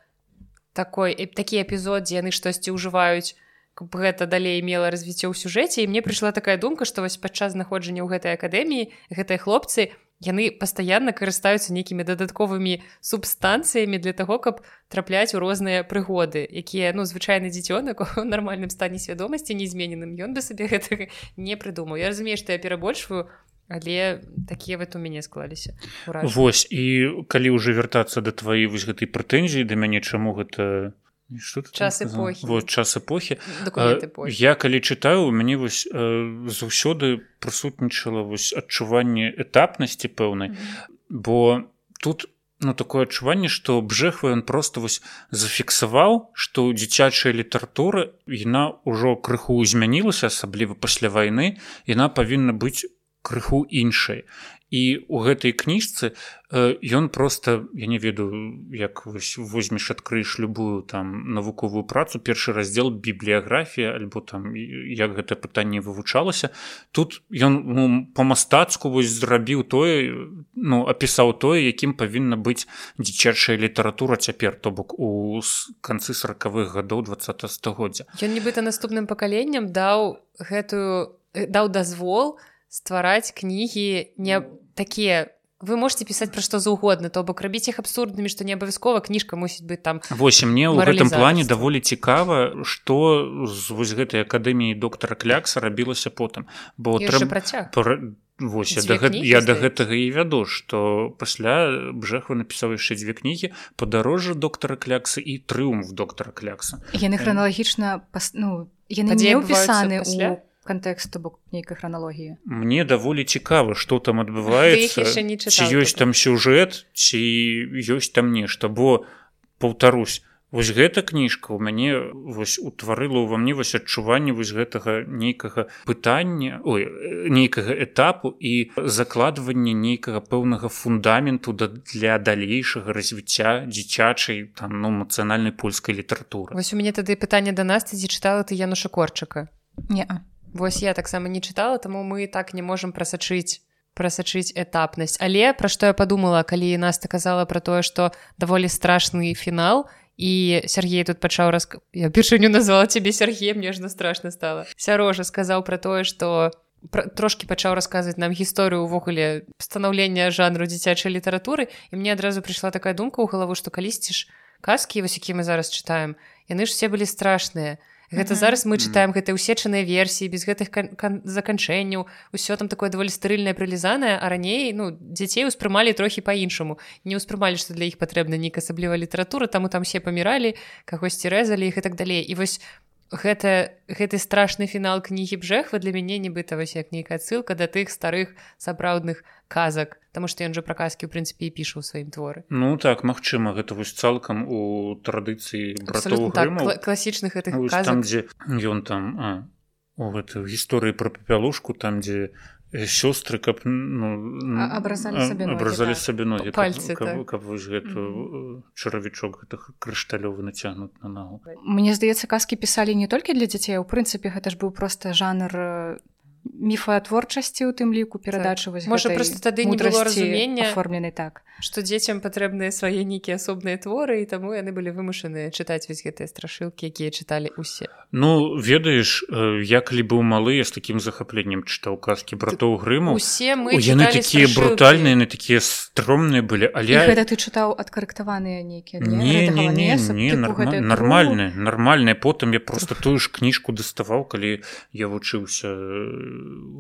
такой такі эпізод дзе яны штосьці ўжываюць каб гэта далей мела развіццё ў сюжэце. І мне прыйшла такая думка што вось падчас знаходжання ў гэтай акадэміі гэтыя хлопцы яны пастаянна карыстаюцца нейкімі дадатковымі субстанцыямі для таго каб трапляць у розныя прыгоды якія ну звычайны дзіцёнак у нармальным стане свядомасці незмененым ён бы сабе гэтага не прыдумаў. Я разумею што я перабольшваю але такія вот у мяне склаліся Вось і калі ўжо вяртацца да тваёй вось гэтай прэтэнзіі да мяне чаму гэта час эпохі вот час эпохі я калі чытаю у мяне вось заўсёды прысутнічала вось адчуванне этапнасці пэўнай. Бо тут ну такое адчуванне што бжэхва ён просто вось зафіксаваў што дзіцячая літаратура яна ўжо крыху змянілася асабліва пасля вайны яна павінна быць крыху іншай і у гэтай кніжцы ён просто я не ведаю як возьмеш адкрыеш любую там навуковую працу першы раздзел бібліяграфія альбо там як гэта пытанне вывучалася. Тут ён ну, по-мастацку вось зрабіў тое ну апісаў тое якім павінна быць дзіцячая літаратура цяпер то бок у канцы сороквых гадоў два стагоддзя. Ён нібыта наступным пакаленнем даў гэтую даў дазвол ствараць кнігі не такія вы можете пісаць пра што заўгодна то бок рабіць іх абсурднымі што не абавязкова кніжка мусіць быць там восьось мне ў гэтым плане даволі цікава што з вось гэтай акадэміі доктара клякса рабілася потым. Бо трэба пра... Вось, я, да, кнігі, я да гэтага і вяду што пасля бжэхва напісаў яшчэ дзве кнігі падарожжа доктара клякса і трыумф доктара клякса. Яны храналагічна пас... ну, яны не ўпісаны ў кантэксту бок нейкай храналогіі мне даволі цікава што там адбываецца ці ёсць там сюжэт ці ёсць там нешта. Бо паўтарусь вось гэта кніжка ў мяне вось утварыла ўва мне вось адчуванне вось гэтага нейкага пытання ой нейкага этапу і закладванне нейкага пэўнага фундаменту да для далейшага развіцця дзіцячай там ну эмацыянальнай польскай літаратуры. Вось у мяне тады пытанне да нас ці чытала ты януша корчака? Не а Вось я таксама не чытала, таму мы так не можам прасачыць прасачыць этапнасць. Але пра што я падумала, калі Наста казала пра тое, што даволі страшны фінал і Сергей тут пачаў раз я першыню назвала цябе Сергей мне жна страшна стала. Сярожа сказаў пра тое, што трошки пачаў расказваць нам гісторыю ўвогуле станаўлення жанру дзіцячай літаратуры і мне адразу прыйшла такая думка ў галаву, што калісьці ж казкі вось які мы зараз чытаем яны ж все былі страшныя гэта зараз мы чытаем гэтыя ўсечаныя версіі без гэтых заканчэнняў. Усё там такое даволі стэрыльнае прылізанае а раней ну дзяцей успрымалі трохі по-іншаму не ўспрымалі што для іх патрэбна нейк асабліва літаратура таму там все паміралі кагосьці рэзалі іх і так далей. І вось гэта гэты страшны фінал кнігі бжэхва для мяне нібыта вось як нейкая ссылка да тых старых сапраўдных казак Таму што ён жа пра казкі ў прынцыпе і піша ў сваім творы. Ну так магчыма гэта вось цалкам у традыцыі так, класічных гэтых там дзе ён там а, у гэты гісторыі пра папялушку там дзе сёстры каб ну, абразалі сабе ногі пальцы каб, так. каб вось гэту mm -hmm. чаравічок гэтых крышталёвы нацягнут на нагу Мне здаецца казкі пісалі не толькі для дзяцей у прынцыпе гэта ж быў просто жанр міфаатворчасці у тым ліку перадачы так. можа просто тады не было разумення оформлены так. што дзецям патрэбныя свае нейкія асобныя творы і таму яны былі вымушаныя чытаць вось гэтыя страшылкі якія чыталі усе. Ну ведаеш я калі быў малы я з такім захапленнем чытаў казкі братоў грыму усе мы яны такія брутальныя на такія стромныя былі але гэта ты чытаў адкарэктаваныя нейкія не, не, не, не нормальныя нормальныя потым я просто тую ж кніжку даставаў калі я вучыўся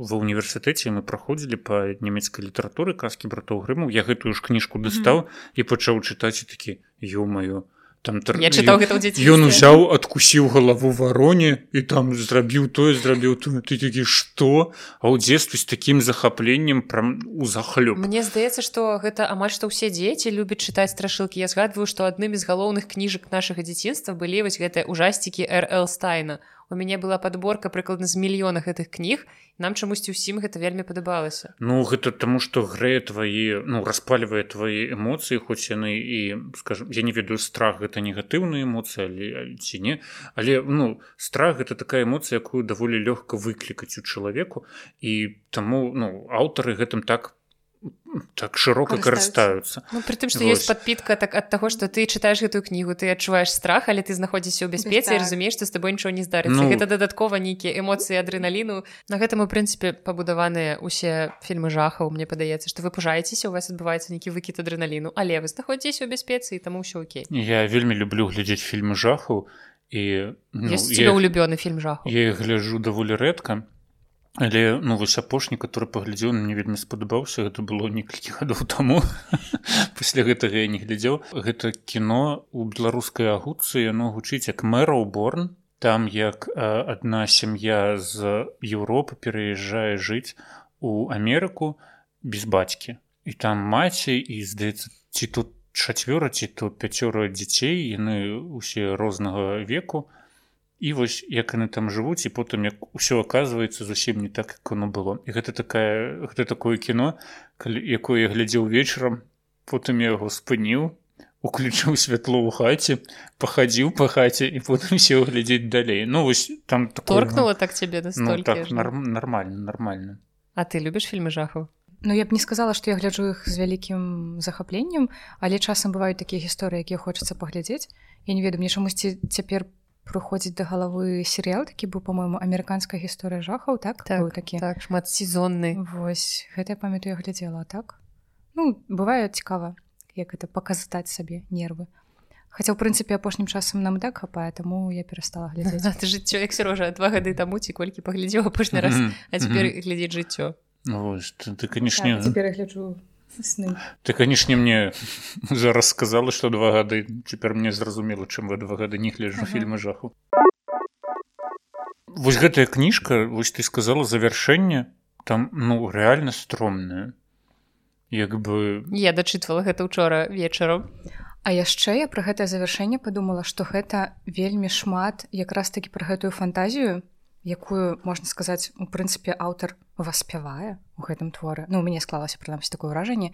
ва універсітэце мы праходзілі па нямецкай літаратуры казкі братоў грыму я гэтую ж кніжку дастаў mm -hmm. і пачаў чытаць такі ё-маё там я чытаў гэта ён узяў адкусіў галаву вароне і там зрабіў тое зрабіў то ты такі што? А ў дзетстве з такім захапленнем пра у захлёб Мне здаецца што гэта амаль што ўсе дзеці любяць чытаць страшылкі. Я згадваю што адным з галоўных кніжак нашага дзяцінства былі вось гэтыя ужасцікі рл стайна у мяне была подборка прыкладна з мільёна гэтых кніг нам чамусьці ўсім гэта вельмі падабалася. Ну гэта таму што грэе твае ну распальвае твае эмоцыі хоць яны і скажем я не ведаю страх гэта негатыўная эмоцыя але ці не але ну страх гэта такая эмоцыя якую даволі лёгка выклікаць у чалавеку і таму ну аўтары гэтым так так широко карыстаюцца ну, при тым что есть подпітка так ад таго что ты читаешь гэтую кнігу ты адчуваеш страх але ты знаходзіся ў бяспеце разумееш что с тобой нічого не здарыцца ну... гэта дадаткова нейкія эмоцыі адреналіну на гэтым у прынцыпе пабудаваныя усе фільмы жахаў мне падаецца что вы пужаецеся у вас адбываецца нейкі выкід адреналіну але вы знаходзіся ў бяспецы і таму ўсё Окей. Я вельмі люблю глядзець фільмы жахаў і ну, я... улюбёны фільм жах я гляжу даволі рэдка Але ну вось апошні который паглядзеў мне вельмі спадабаўся. Гэта было некалькі гадоў таму. Пасля гэтага я не глядзеў. Гэта кіно у беларускай агуцы. Яно гучыць як мэраў борн там як адна сям'я з Еўропы пераязджае жыць у Амерыку без бацькі. І там маці і здаецца ці тут чацвёра ці тут пяцёра дзяцей. Яны усе рознага веку і вось як яны там жывуць і потым як усё оказывается зусім не так як оно было. І гэта такая гэта такое кіно калі якое я глядзеў вечарам потым я яго спыніў уключыў святло ў хаце пахадзіў па хаце і потым сеў глядзець далей. Ну вось там торкнула так цябе ну, так, норм, нормально нормально А ты любіш фільмы жахаў Ну я б не сказала што я гляджу іх з вялікім захапленнем але часам бываюць такія гісторыі якія хочацца паглядзець. Я не ведаю мне чамусьці цяпер по прыходзіць да галавы серыял такі быў по-моему амерыканская гісторыя жахаў так? Так такі так шмат сезонны восьось гэта памятаю я глядзела так? Ну бывае цікава як это паказаць сабе нервы. Хаця ў прынцыпе апошнім часам нам так хапае таму я перастала глядзець ты жыццё як сярожа два гады таму ці колькі паглядзеў апошні раз а цяпер глядзець жыццё ну, ты канешне так, гляджу сны. Ты канешне мне зараз сказала что два гады цяпер мне зразумела чым вы два гады не гляжу ага. фільмы жаху. Вось гэтая кніжка вось ты сказала завяршэнне там ну реально стромная як бы я дачытвала гэта учора вечарам. А яшчэ я пра гэтае завяршэнне падумала што гэта вельмі шмат якраз такі пра гэтую фантазію якую можна сказаць у прынцыпе аўтар васпявае у гэтым творы. Ну у мяне склалася прынамсі такое ўражанне.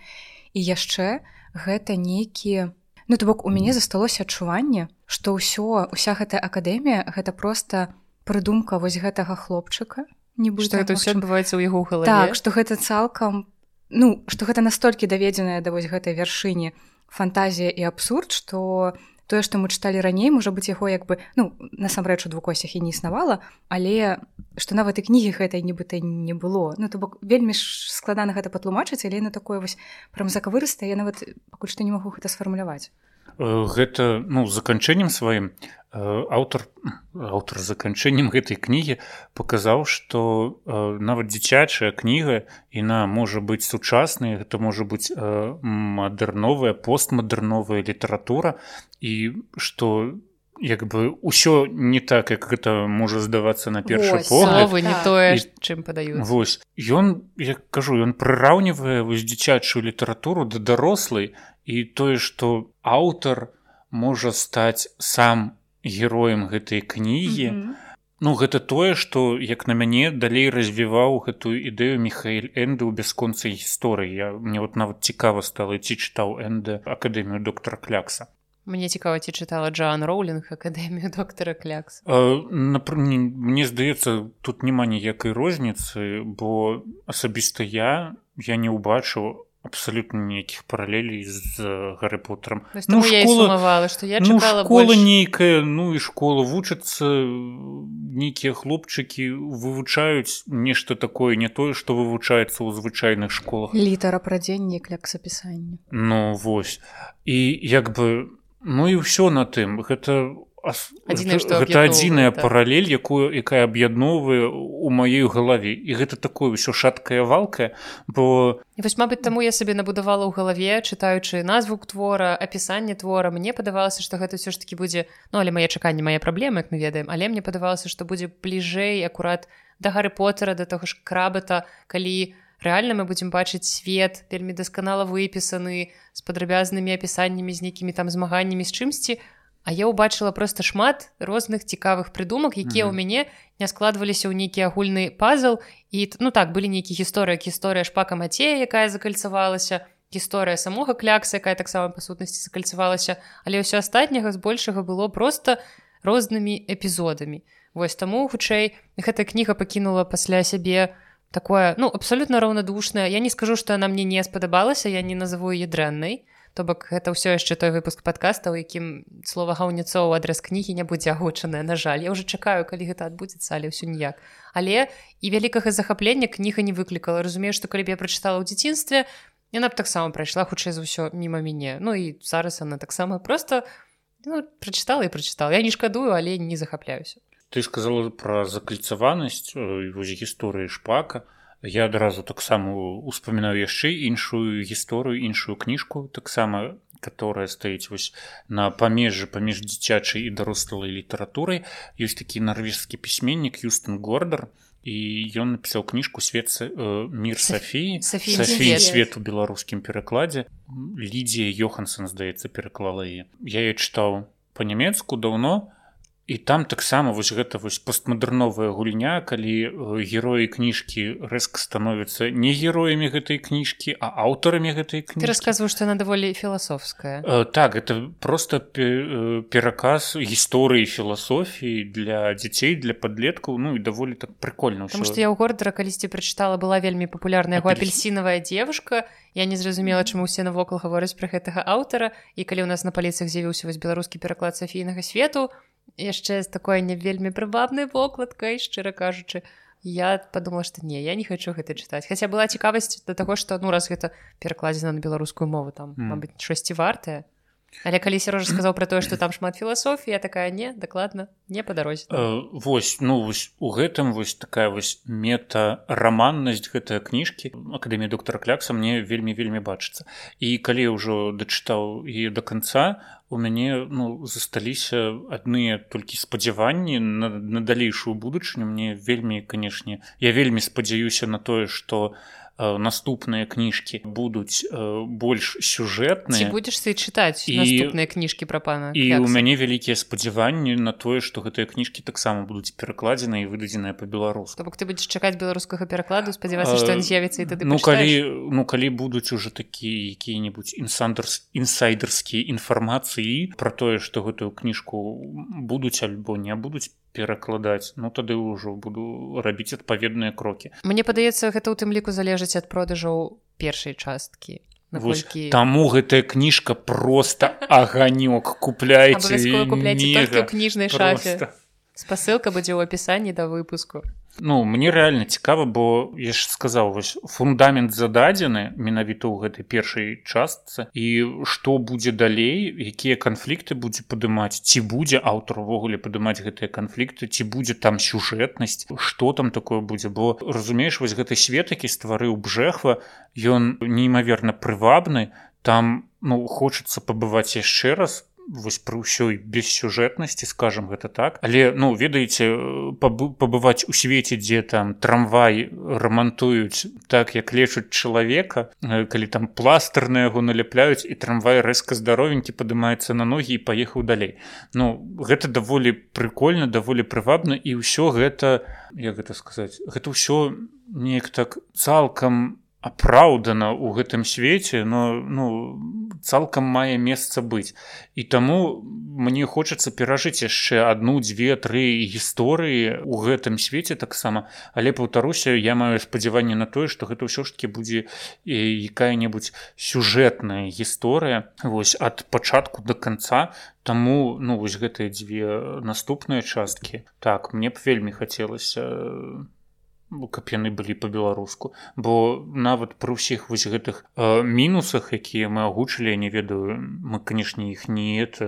І яшчэ гэта нейкія ну то бок у мяне засталося адчуванне што ўсё уся гэтая акадэмія гэта просто прыдумка вось гэтага хлопчыка не будзе гэта ўсё адбываецца ў яго галаве? Так што гэта цалкам ну што гэта настолькі даведзеная да вось гэтай вяршыні фантазія і абсурд што тое што мы чыталі раней можа быць яго як бы ну насамрэч у двукосях і не існавала але што нават і кнігі гэтай нібыта не было. Ну то бок вельмі ж складана гэта патлумачыць але на такое вось прям закавырыста я нават пакуль што не магу гэта сфармуляваць гэта ну заканчэннем сваім аўтар аўтар заканчэннем гэтай кнігі паказаў што нават дзіцячая кніга іна можа быць сучаснай гэта можа быць мадэрновая постмадэрновая літаратура і што як бы ўсё не так як гэта можа здавацца на першы погляд. не тое чым падаю вось ён як кажу ён прыраўнівае вось дзіцячую літаратуру да дарослай і тое што аўтар можа стаць сам героем гэтай кнігі. Mm -hmm. ну гэта тое што як на мяне далей развіваў гэтую ідэю михаил энды ў бясконцай гісторыі. Я мне вот нават цікава стала ці чытаў энды акадэмію доктора клякса мне цікава ці чытала джоан роулінг акадэмію доктора клякс мне здаецца тут няма ніякай розніцы бо асабіста я я не ўбачыў абсолютно ніякіх паралелей з гарары поттером. Ну, школа, что я ну, школа больш... нейкая ну і школа вучацца нейкія хлопчыкі вывучаюць нешта такое не тое што вывучаецца ў звычайных школах. Літара прадзенне кляк-сапісання ну вось. І як бы ну і ўсё на тым. Гэта Адзінае, што гэта адзіная так. паралель якую якая аб'ядноўвае у маёй галаве. І гэта такое ўсё шаткая валка бо І вось мабыць таму я сабе набудавала ў галаве чытаючы назву твора апісанне твора. Мне падавалася што гэта ўсё ж таки будзе ну але мае чаканні мае праблемы як мы ведаем але мне падавалася што будзе бліжэй акурат да гары потера да таго ж крабата калі рэальна мы будзем бачыць свет вельмі дасканала выпісаны з падрабязнымі апісаннямі з нейкімі там змаганнямі з чымсьці А я ўбачыла проста шмат розных цікавых прыдумак, якія ў мяне не складваліся ў нейкі агульны пазл і ну так былі нейкі гісторыя гісторыя шпака мацея, якая закальцавалася, гісторыя самога клякса, якая таксама па сутнасці закальцавалася, але ўсё астатняга збольшага было проста рознымі эпізодамі. Вось таму хутчэй гэтая кніга пакінула пасля сябе такое ну абсалютна раўнадушная. Я не скажу, што яна мне не спадабалася, я не назову яе дрэннай то бок гэта ўсё яшчэ той выпуск подкаста у якім слова гаўніцоў адрас кнігі не будзе агучаная на жаль. Я уже чакаю калі гэта адбудзецца але ўсё ніяк. Але і вялікага захаплення кніга не выклікала. Разумею што калі б я прачытала ў дзяцінстве яна б таксама прайшла хутчэй за ўсё міма мяне. Ну і зараз она таксама просто ну, прачытала і прачытала. Я не шкадую але не захапляюся. Ты сказала про закальцаванасць вось гісторыі шпака я адразу таксама успамінаю яшчэ іншую гісторыю іншую кніжку таксама которая стаіць вось на памежжы паміж дзіцячай і дарослай літаратурай. Ёсць такі нарвежскі пісьменнік юстын гордар і ён напісаў кніжку свет э, мир Сафіі Сафі свет у беларускім перакладзе. Лідзія йохансон здаецца пераклала яе. Я я чытаў по-нямецку даўно і там таксама вось гэта вось постмадэрновая гульня калі э, героі кніжкі рэзка становяцца не героямі гэтай кніжкі а аўтарамі гэтай кніжкі. Рассказываю што она даволі філасофская. Э, так это просто э, пераказ гісторыі філасофіі для дзяцей для подлеткаў ну і даволі так прикольно потому что я ў гордара калісьці прачытала была вельмі папулярная яго апельсиновая девушка я не зразумела чаму усе навокал гавораць пра гэтага аўтара. І калі ў нас на паліцах з'явіўся вось беларускі пераклад сафійнага свету то яшчэ з такой не вельмі прывабнай вокладкай шчыра кажучы я подумала что не я не хочу гэта чытаць. Хаця была цікавасць да таго што ну раз гэта перакладзена на беларускую мову там mm. мабыць часці вартая Але калі сярожа сказаў пра тое, што там шмат філасофія такая не дакладна не па дарозе. Э, Вось ну вось у гэтым вось такая вось метараманнасць гэтыя кніжкі. Акадэмія доктора клякса мне вельмі вельмі бачыцца. І калі ўжо дачытаў і до конца у мяне ну засталіся адныя толькі спадзяванні на, на далейшую будучыню. Мне вельмі канешне я вельмі спадзяюся на тое што Э, наступныя кніжкі будуць э, больш сюжэтныя будзеш ты чытаць і наступныя кніжкі пра пана і у мяне вялікія спадзяванні на тое што гэтыя кніжкі таксама будуць перакладзены і выдадзеныя па-беларуску бок ты будзеш чакаць беларускага перакладу спадзявацца што ён з'явіцца і тады ну калі ну калі будуць уже такія якія-небудзь інсандерс інсайдерскія інфармацыі пра тое што гэтую кніжку будуць альбо не будуць перакладаць ну тады ўжо буду рабіць адпаведныя крокі. Мне падаецца гэта ў тым ліку залежыць ад продажаў першай часткі. Волькі... Таму гэтая кніжка просто аганёк. Купляйце кніжнай шафе. Спасылка будзе ў апісанні да выпуску Ну мне реально цікава бо я ж сказаў вось фундамент зададзены менавіта ў гэтай першай частцы. І што будзе далей якія канфлікты будзе падымаць ці будзе аўтар увогуле падымаць гэтыя канфлікты ці будзе там сюжэтнасць что там такое будзе. Бо разумееш вось гэты свет які стварыў бжэхва ён неймаверна прывабны. Там ну хочацца пабываць яшчэ раз вось пры ўсёй бессюжэтнасці скажем гэта так. Але ну ведаеце пабываць у свеце дзе там трамвай рамантуюць так як лечуць чалавека калі там пластыр на яго наляпляюць і трамвай рэзка здаровенькі падымаецца на ногі і паехаў далей. Ну гэта даволі прыкольна даволі прывабна і ўсё гэта як гэта сказаць гэта ўсё неяк так цалкам у апраўдана ў гэтым свеце но ну цалкам мае месца быць. І таму мне хочацца перажыць яшчэ одну дзве тры гісторыі у гэтым свеце таксама. Але паўтаруся я маю спадзяванне на тое што гэта ўсё ж таки будзе якая-небудзь сюжэтная гісторыя вось ад пачатку до конца таму ну вось гэтыя дзве наступныя часткі. Так мне б вельмі хацелася каб яны былі по-беларуску бо нават пры ўсіх вось гэтых э, мінусах якія мы агучылі не ведаю мы канешне іх не это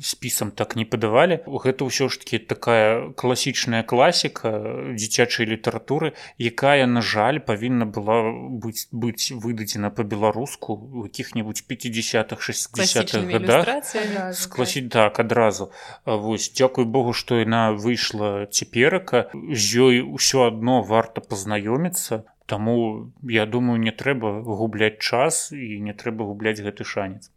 спісам так не падавалі. Гэта ўсё ж таки такая класічная класіка дзіцячай літаратуры якая на жаль павінна была быць быць выдадзена по-беларуску у якіх-небудзь 50-х 60-х годах. скласіць так. адразу. Вось дзякуй Богу што яна выйшла цяперака. З ёй ўсё ўсё адно варта пазнаёміцца. Таму я думаю не трэба губляць час і не трэба губляць гэты шанец.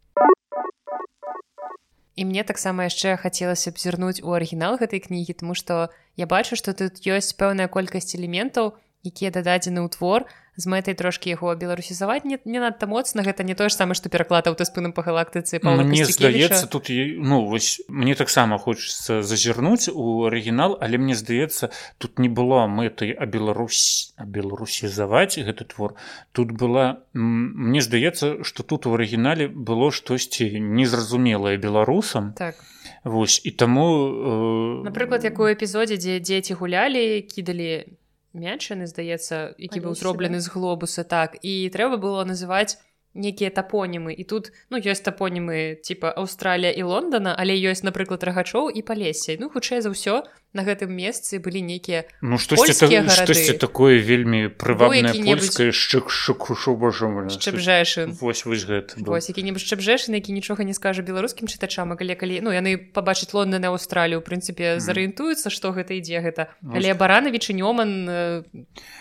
І мне таксама яшчэ хацелася б зірнуць у арыгінал гэтай кнігі тому што я бачу што тут ёсць пэўная колькасць элементаў якія дададзены ў твор з мэтай трошки яго беларусізаваць не, не надта моцна гэта не тое ж самае што пераклад аўтаспыным па галактыцы мне здаецца тут ну вось мне таксама хочется зазірнуць у арыгінал але мне здаецца тут не было мэтай а Беларусь беларусізаваць гэты твор. Тут была мне здаецца что тут у арыгінале было штосьці незразумелае беларусам. Так. Вось і таму э... напрыклад як у эпізодзе дзе дзеці гулялі кідалі мячаны здаецца які быў зроблены з глобуса так. І трэба было называць нейкія тапонімы і тут ну ёсць тапонімы типа Аўстралія і Лондона але ёсць напрыклад рагачоў і палесе ну хутчэй за ўсё на гэтым месцы былі нейкія ну штосьці штосьці такое вельмі прывабнае польскае шчэпжэшы вось вось гэта вось які-небудзь шчэпжэшын які нічога не скажа беларускім чытачам але калі ну яны пабачаць Лондон на Аўстралію прынцыпе зарыентуюцца што гэта ідзе гэта. Але баранавічы нёман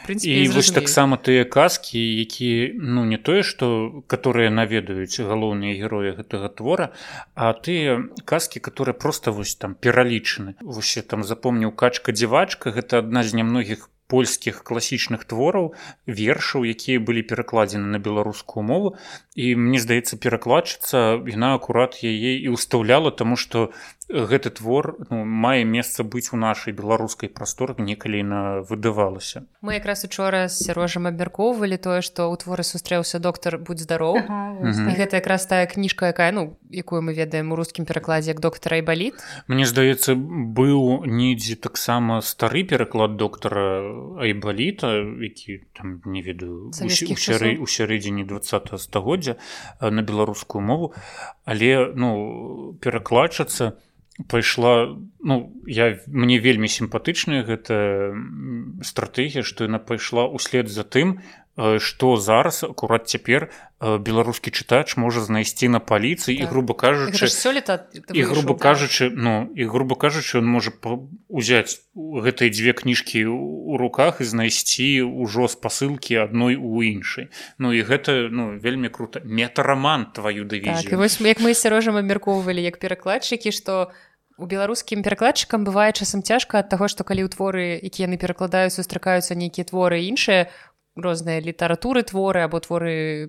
і вось таксама тыя казкі які ну не тое што которые наведаюць галоўныя героі гэтага твора а тыя казкі которые просто вось там пералічаны. Вось там запомніў качка дзівачка гэта адна з нямногіх польскіх класічных твораў вершаў якія былі перакладзены на беларускую мову. І мне здаецца перакладчыца яна акурат яе і ўстаўляла тому что гэты твор ну, мае месца быць у нашай беларускай прасторы некалі на выдавалася. Мы якраз учора з сярожам абмяркоўвалі тое што ў творы сустрэўся доктор будь здароў ага, гэта якраз тая кніжка якая ну якую мы ведаем у рускім перакладзе як доктара айбаліт Мне здаецца быў недзе таксама стары пераклад доктара айбаліта які там не ведаю у сярэдзіне два стагоддзя на беларускую мову. Але ну перакладчацца пайшла ну я мне вельмі сімпатычная гэта стратэгія што яна пайшла ўслед за тым што зараз акурат цяпер беларускі чытач можа знайсці на паліцыі так. і грубо кажучы сёлета і грубо кажучы ну і грубо кажучы он можа узяць гэтыя дзве кніжкі у руках і знайсці ўжо спасылкі адной у іншай. Ну і гэта ну вельмі круто метараман твою дывізію. Так, вось як мы сярожам абмяркоўвалі як перакладчыкі што у беларускім перакладчыкам бывае часам цяжка ад таго што калі ў творы які яны перакладаюць сустракаюцца нейкія творы іншыя розныя літаратуры творы або творы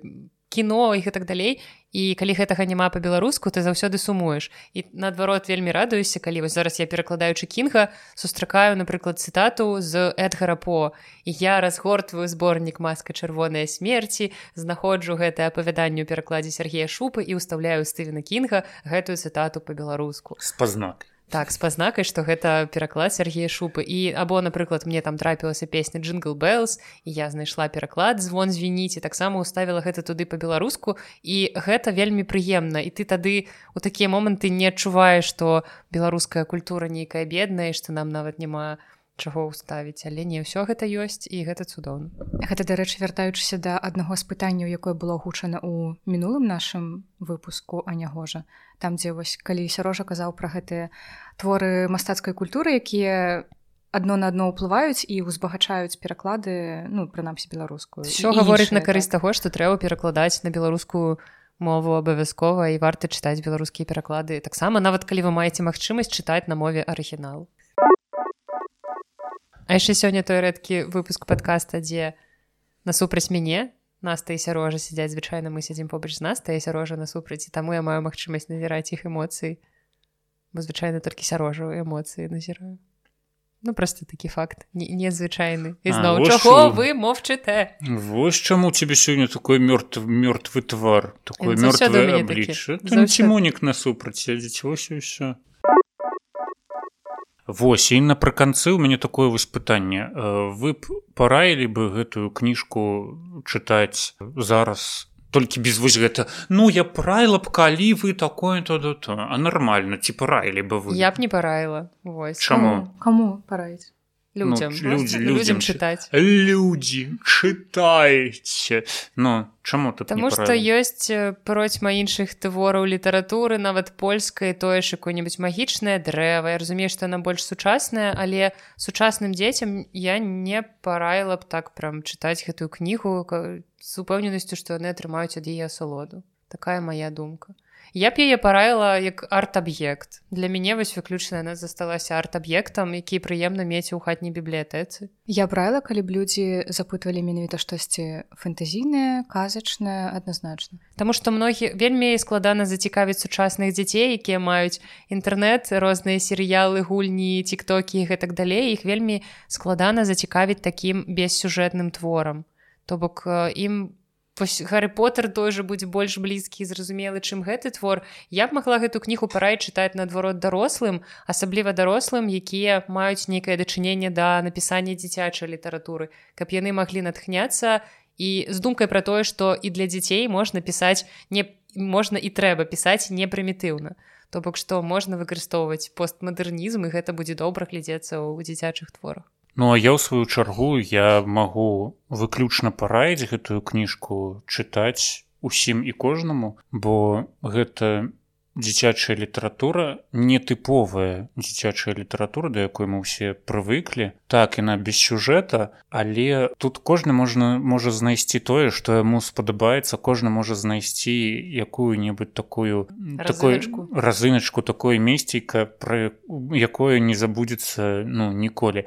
кіно і гэтак далей. І калі гэтага няма па-беларуску ты заўсёды сумуеш. І наадварот вельмі радуюся калі вось зараз я перакладаючы кінга сустракаю напрыклад цытату з эдгара по. І я разгортваю зборнік маска чырвоныя смерці знаходжу гэтае апавяданне ў перакладзе Сергея шупы і ўстаўляю стывена кінга гэтую цытату па-беларуску. Спазнак так з пазнакай што гэта пераклад Сергея шупы. І або напрыклад мне там трапілася песня джингл Беллс і я знайшла пераклад звон звініце таксама уставіла гэта туды по-беларуску і гэта вельмі прыемна. І ты тады у такія моманты не адчуваеш што беларуская культура нейкая бедная што нам нават няма чаго ўставіць але не ўсё гэта ёсць і гэта цудоўна. Гэта дарэчы вяртаючыся да аднаго з пытанняў якое было гучана ў мінулым нашым выпуску анягожа там дзе вось калі сярожа казаў пра гэтыя творы мастацкай культуры якія адно на адно ўплываюць і ўзбагачаюць пераклады ну прынамсі беларускую все гаворыць на карысць так. таго што трэба перакладаць на беларускую мову абавязкова і варта чытаць беларускія пераклады. Таксама нават калі вы маеце магчымасць чытаць на мове арыгінал А яшчэ сёння той рэдкі выпуск падкаста дзе насупраць мяне наста і сярожа сядзяць звычайна мы сядзім побач з нас та сярожа насупраць і таму я маю магчымасць назіраць іх эмоцыі бо звычайна толькі сярожу эмоцыі назіраю ну просто такі факт незвычайны ізноў чаго вы мовчыце Вось чаму тебе сёння такой мёртв мёртвы твар такой мёртвы цімонік насупраць сядзець вось і ўсё Вось і напрыканцы ў мяне такое вось пытанне вы б параілі бы гэтую кніжку чытаць зараз толькі без вось гэта ну я правіла б калі вы такое то да то а нормально ці параілі бы вы? Я б не параіла чаму? Кому параіць людям. Ну, людзі, людзям, людям чытаць людзі чытайце но чаму тут Таму што ёсць процьма іншых твораў літаратуры нават польскай тое ж какое-нибудь магічнае дрэва Я разумею што яна больш сучасная але сучасным дзецям я не параіла б так прям чытаць гэтую кнігу з упэўненасцю што яны атрымаюць ад яе асалоду такая моя думка я б яе параіла як арт-аб'ект. Для мяне вось выключна яна засталася арт-аб'ектам які прыемна мець у хатняй бібліятэцы. Я правіла калі б людзі запытвалі менавіта штосьці фэнтэзійнае казачнае адназначна. Таму што многі вельмі складана зацікавіць сучасных дзяцей якія маюць інтэрнэт розныя серыялы гульні тиктокі гэтак далей. Іх вельмі складана зацікавіць такім бессюжэтным творам. То бок ім Гарры Поттер той жа будзе больш блізкі і зразумелы, чым гэты твор. Я б магла гэту кнігу параіць чытаць наадварот дарослым, асабліва дарослым, якія маюць нейкае дачыненне да напісання дзіцячай літаратуры, каб яны маглі натхняцца і з думкай пра тое, што і для дзяцей можна пісаць не можна і трэба пісаць непрымітыўна. То бок што можна выкарыстоўваць постмадэрнізм і гэта будзе добра глядзецца ў дзіцячых творах. Ну а я ў сваю чаргу я магу выключна параіць гэтую кніжку чытаць усім і кожнаму, бо гэта дзіцячая літаратура нетыповая дзіцячая літаратура да якой мы ўсе прывыклі так яна без сюжэта але тут кожны можна можа знайсці тое што яму спадабаецца кожны можа знайсці якую-небудзь такую такой разыначку. такое месціка пра якое не забудзецца ну ніколі.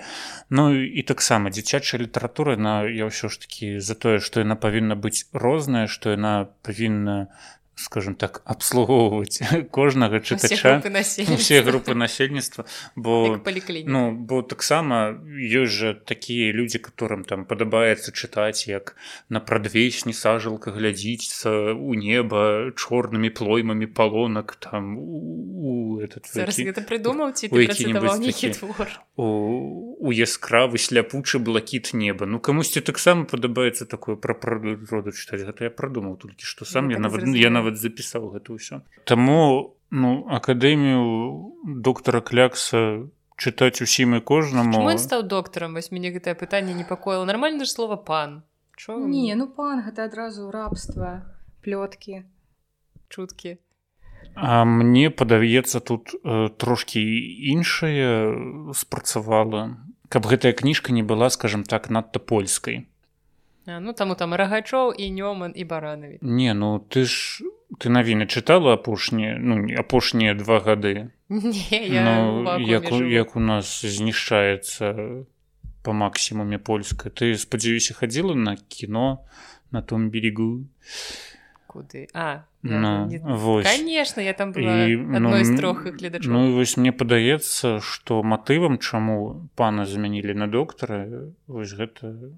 Ну і таксама дзіцячая літаратура на я ўсё ж такі за тое што яна павінна быць розная што яна павінна скажем так абслугоўваць кожнага чытача все групы насельніцтва бо ну бо таксама ёсць жа такія людзі которым там падабаецца чытаць як на прадвесні сажалка глядзіцца у неба чорнымі плоймамі палонак там у этот прыдумаў у яскравы сляпучы блакіт неба. Ну камусьці таксама падабаецца такое пра прыроду чытаць гэта я прадумаў толькі што сам я нават я нават нават запісаў гэта ўсё Таму ну акадэмію доктара клякса чытаць усім і кожнаму он стаў доктарам вось мяне гэтае пытанне непакоіла нармальна ж слова пан Чо? не ну пан гэта адразу рабства плёткі чуткі А мне падаецца тут э, трошкі іншае спрацавала каб гэтая кніжка не была скажем так надта польскай ну таму там рагачоў і нёман і баранаві не ну ты ж ты навіны чытала апошнія ну апошнія два гады? Ну, як, як у нас знішчаецца по максімуме польска ты спадзяюся хадзіла на кіно на том берегу? Куды? А ну, не... вось. Конечно я там і, ну, трох ну, вось мне падаецца что матывам чаму пана замянілі на доктара вось гэта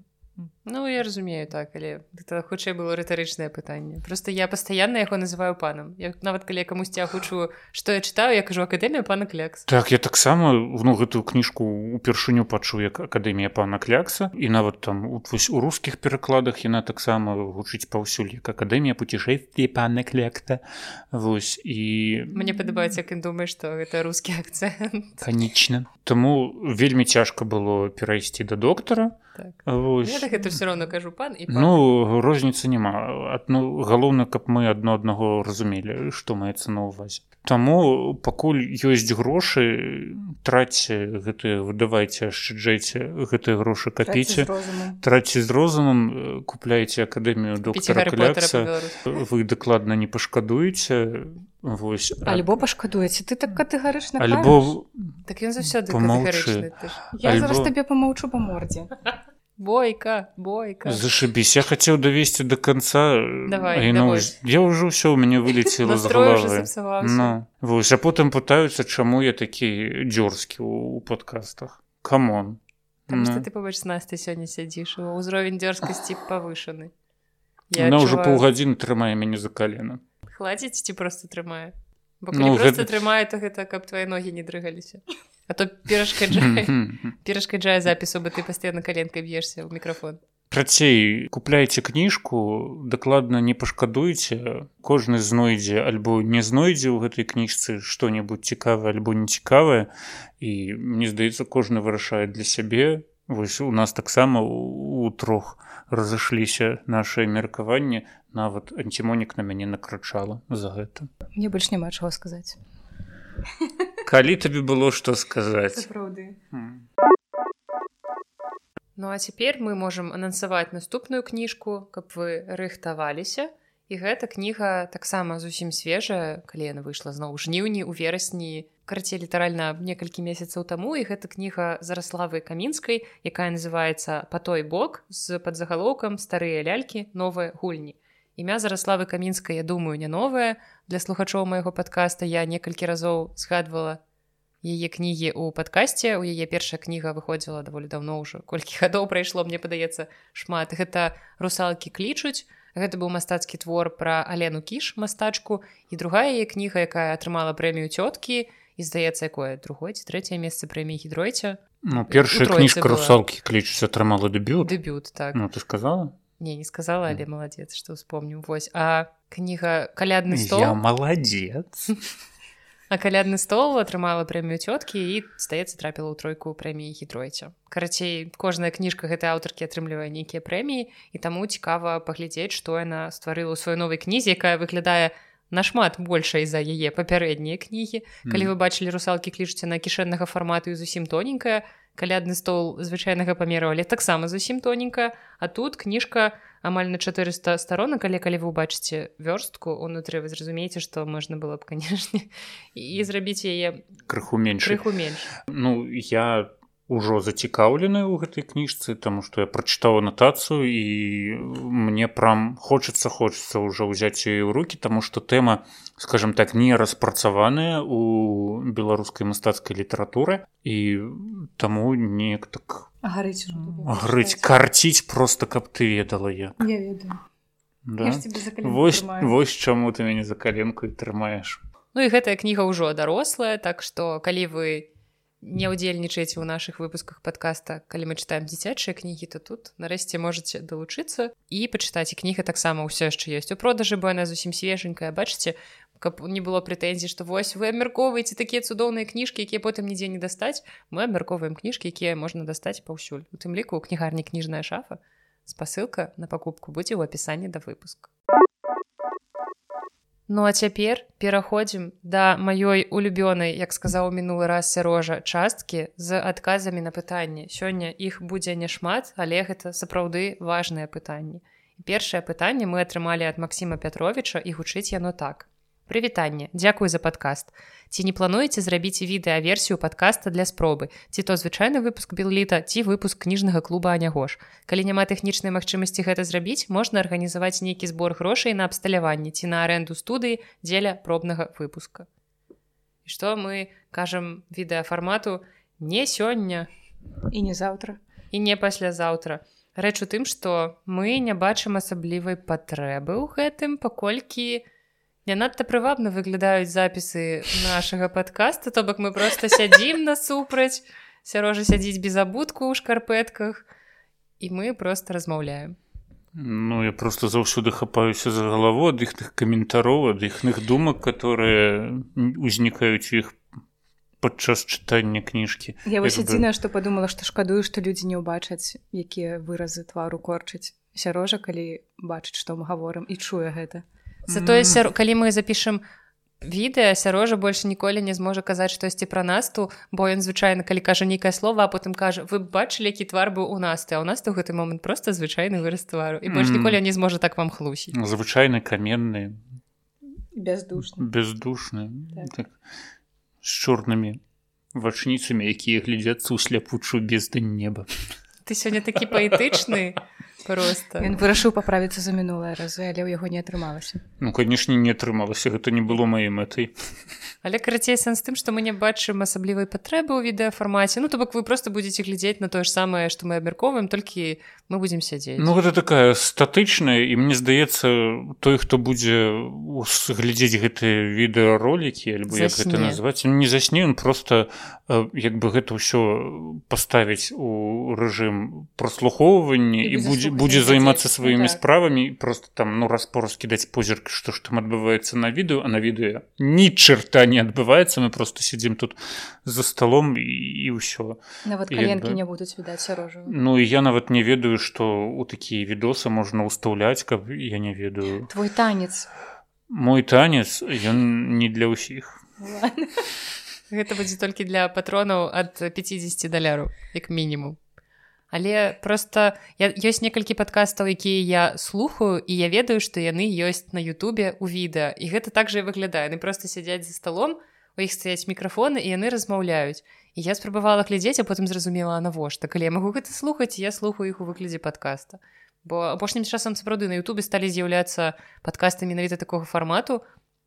Ну я разумею так але гэта хутчэй было рытарычнае пытанне просто я пастаянна яго называю панам я нават калі камусьці агучу што я чытаю я кажу акадэмія пана клякс так я таксама ну гэтую кніжку упершыню пачу як акадэмія пана клякса і нават там вось у рускіх перакладах яна таксама гучыць паўсюль як акадэмія путешествие пана клекта вось і мне падабаецца як ён думае што гэта рускі акцэнт. Канічна. Таму вельмі цяжка было перайсці да доктара. Так. гэта все равно кажу пан і пан. ну розніцы няма адну галоўна каб мы адно аднаго разумелі што маецца на увазе Таму пакуль ёсць грошы траце гэтыя выдавайце ашчаджайце гэтыя грошы капіце. Траце з розумам купляйце акадэмію доктара вы дакладна не пашкадуеце. Вось, альбо пашкадуеце. Ты так катэгарычна альбо так ён заўсёды зараз табе помаўчу па мордзе бойка бойка зашибісь я хацеў давесці до конца давай, ну, я ўжо ўсё у мяне вылецела з головы. ну, вось а потым пытаюцца чаму я такі дзёрзкі у падкастах камон. Ну. ты побач насты сёння сядзіш ўзровень дзёрзкасці павышаны она ўжо паўгадзіны трымае мяне за калена хладзіць ці просто трымае ну, гэта... трымае то гэта каб твае ногі не дрыгаліся а то перашкаджае перашкаджае запісу бы ты пастаянна каленкай б'ешся ў мікрафон працей купляйце кніжку дакладна не пашкадуйце кожны знойдзе альбо не знойдзе ў гэтай кніжцы што-небудзь цікавае альбо нецікавае і мне здаецца кожны вырашае для сябе вось у нас таксама у трох разышліся наше меркаванне нават антимонік на мяне накрачала за гэта мне больш няма чаго сказаць калі табе было што сказаць Ну а цяпер мы можам анансаваць наступную кніжку каб вы рыхтаваліся і гэта кніга таксама зусім свежая. Калі яна выйшла зноў жніўні у верасні карацей літаральна некалькі месяцаў таму. І гэта кніга зараславы камінскай якая называется по той бок з подзагалоўкам старыя лялькі новыя гульні імя зараславы камінскай я думаю не новая для слухачоў майго падкаста я некалькі разоў згадвала яе кнігі ў падкасці у яе першая кніга выходзіла даволі даўно ўжо. Колькі гадоў прайшло мне падаецца шмат. Гэта русалкі клічуць гэта быў мастацкі твор пра алену кіш мастачку. І другая яе кніга якая атрымала прэмію цёткі і здаецца якое другое ці трэцяе месца прэміі гідройця ну першая кніжка русалкі клічуць атрымала дэбют. Дэбют так. Ну ты сказала не не сказала але маладзец што ўспомню вось а кніга калядны стол я маладзец а калядны стол атрымала прэмію цёткі і здаецца трапіла ў тройку прэміі хітройця карацей кожная кніжка гэтай аўтаркі атрымлівае нейкія прэміі і таму цікава паглядзець што яна стварыла ў сваёй новай кнізе якая выглядае нашмат большай за яе папярэднія кнігі калі вы бачылі русалкі клічуце на кішэннага фармату і зусім тоненькая калядны стол звычайнага памеру але таксама зусім тоненька а тут кніжка амаль на 400 сторонок але калі вы убачыце вёрстку унутры вы зразумееце што можна было б канешне і зрабіць яе крыху менш крыху менш ну я ўжо зацікаўлены ў гэтай кніжцы таму што я прачытаў анатацыю і мне прям хочацца хочацца ўжо ўзяць яе ў руки таму што тэма скажем так не распрацаваная у беларускай мастацкай літаратуры і таму неяк так гарыць грыць карціць просто каб ты ведала я да? вось вось чаму ты мяне за каленку і трымаеш. Ну і гэтая кніга ўжо дарослая так што калі вы не ўдзельнічаеце ў наших выпусках подкаста калі мы читаем дзіцячыя кнігі то тут нарэшце можете далучыцца і пачытаць кніга таксама ўсё яшчэ ёсць у продажы бо яна зусім свеженькая. Бачыце каб не было прэтэнзій што вось вы абмяркоўваеце такія цудоўныя кніжкі якія потым нідзе не дастаць мы абмяркоўваем кніжкі якія можна дастаць паўсюль у тым ліку кнігарні кніжная шафа спасылка на пакупку будзе ў апісанні да выпуску Ну а цяпер пераходзім да маёй улюбёнай, як сказаў мінулы раз сярожа часткі з адказамі на пытанне. Сёння іх будзе няшмат, але гэта сапраўды важныя пытанні. Першае пытанне мы атрымалі ад Масіма Пятровіча і гучыць яно так прывітанне дзякуй за падкаст. Ці не плануеце зрабіць відэаверсію падкаста для спробы? Ці то звычайны выпуск білліта ці выпуск кніжнага клуба анягош калі няма тэхнічнай магчымасці гэта зрабіць можна арганізаваць нейкі збор грошай на абсталяванне ці на аренду студыі дзеля пробнага выпуска. І што мы кажам відэафармату не сёння і не заўтра. І не паслязаўтра. Рэч у тым што мы не бачым асаблівай патрэбы ў гэтым паколькі у Не надта прывабна выглядаюць запісы нашага подкаста то бок мы просто сядзім насупраць. Сярожа сядзіць без абутку ў шкарпэтках і мы просто размаўляем. Ну я просто заўсёды хапаюся за галаву ад іхных каментароў ад іхных думак которые узнікаюць іх падчас чытання кніжкі. Я вось адзінае што падумала што шкадую што людзі не ўбачаць якія выразы твару корчаць сярожа калі бачыць што мы гаворым і чуе гэта Затое сяр... калі мы запішам відэа сярожа больше ніколі не зможа казаць штосьці пра насту бо ён звычайна калі кажа нейкае слово а потым кажа вы бачылі які твар быў у нас ты а у нас у гэты момант просто звычайны выраз твару. І больш ніколі не зможа так вам хлусіць звычайны каменны бездушны бездушны так. так. з чорнымі вачніцамі якія глядзяцца ў сляпучую бездань неба. Ты сёння такі паэтычны просто Ён вырашыў паправіцца за мінулыя разы, але ў яго не атрымалася. Ну канешне не атрымалася гэта не было маёй мэтай Але карацей сэнс тым, што мы не бачым асаблівай патрэбы ў відэафармаце. Ну то бок вы просто будзеце глядзець на тое ж самае, што мы абмяркоўваем, толькі мы будзем сядзець. Ну гэта такая статычная і мне здаецца той, хто будзе глядзець гэтыя відэаролікі альбо як гэта Засне. назваць не засне ён просто як бы гэта ўсё паставіць у рэжым праслухоўвання І і будзе будзе займацца сваімі так. справамі просто там ну распораз кідаць позірк што ж там адбываецца на відэо а на відэо ні чарта не адбываецца мы просто сядзім тут за столом і, і ўсё Нават каленкі бы. не будуць відаць сярожу. Ну і я нават не ведаю што у такія відосы можна ўстаўляць каб я не ведаю Твой танец. мой танец ён не для ўсіх Гэта будзе толькі для патронаў ад 50 даляраў як мінімум. Але просто я, ёсць некалькі падкастаў, якія я слухаю і я ведаю, што яны ёсць на Ютубе у відэа і гэта так жа і выглядае. Яны просто сядзяць за сталом, у іх стаяць мікрафоны і яны размаўляюць. І я спрабавала глядзець, а потым зразумела навошта. Калі я магу гэта слухаць, я слухаю іх у выглядзе падкаста. Бо апошнім часам сапраўды на Ютубе сталі з'яўляцца падкасты менавіта такога фармату,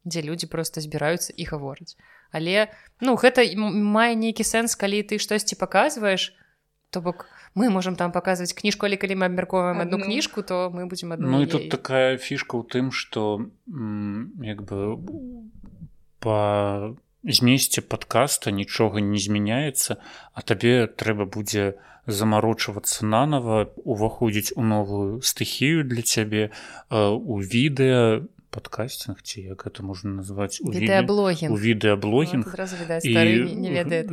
дзе людзі проста збіраюцца і гавораць. Але ну гэта мае нейкі сэнс, калі ты штосьці паказваеш, то бок мы можам там паказваць кніжку, але калі мы абмяркоўваем одну Адну. кніжку, то мы будзем адну Ну і тут такая фішка ў тым што як бы па змесце падкаста нічога не змяняецца а табе трэба будзе замарочвацца нанова уваходзіць у новую стыхію для цябе э, у відэа падкасцінг ці як это можна назваць у відэа відэаблогінг. у відэаблогінг не, ведае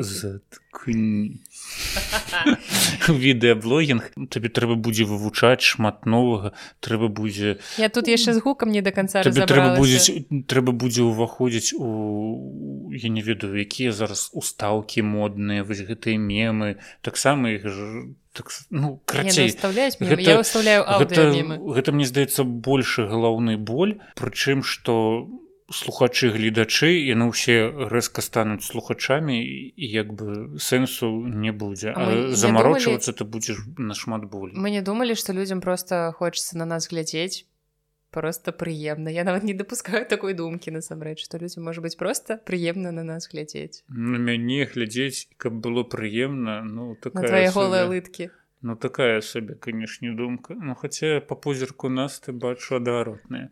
відэаблогінг табе трэба будзе вывучаць шмат новага трэба будзе Я тут яшчэ з гукам не до конца трэба будзе трэба будзе ўваходзіць у я не ведаю якія зараз устаўкі модныя вось гэтыя мемы таксама іх так, ну мемы. гэта- Я ўстаўляю гэта, гэта мне здаецца большы галаўны боль прычым што слухачы гледачы яны ўсе рэзка стануць слухачамі і як бы сэнсу не будзе. А а замарочвацца ты будзеш нашмат болей. Мы не думалі, што людзям проста хочацца на нас глядзець просто прыемна. Я нават не дапускаю такой думкі насамрэч, што людзям можа быць проста прыемна на нас глядзець. на мяне глядзець каб было прыемна ну такая твае сабе- голыя лыткі. Ну такая сабе канешне думка Ну хаця па позірку нас ты бачу адаротная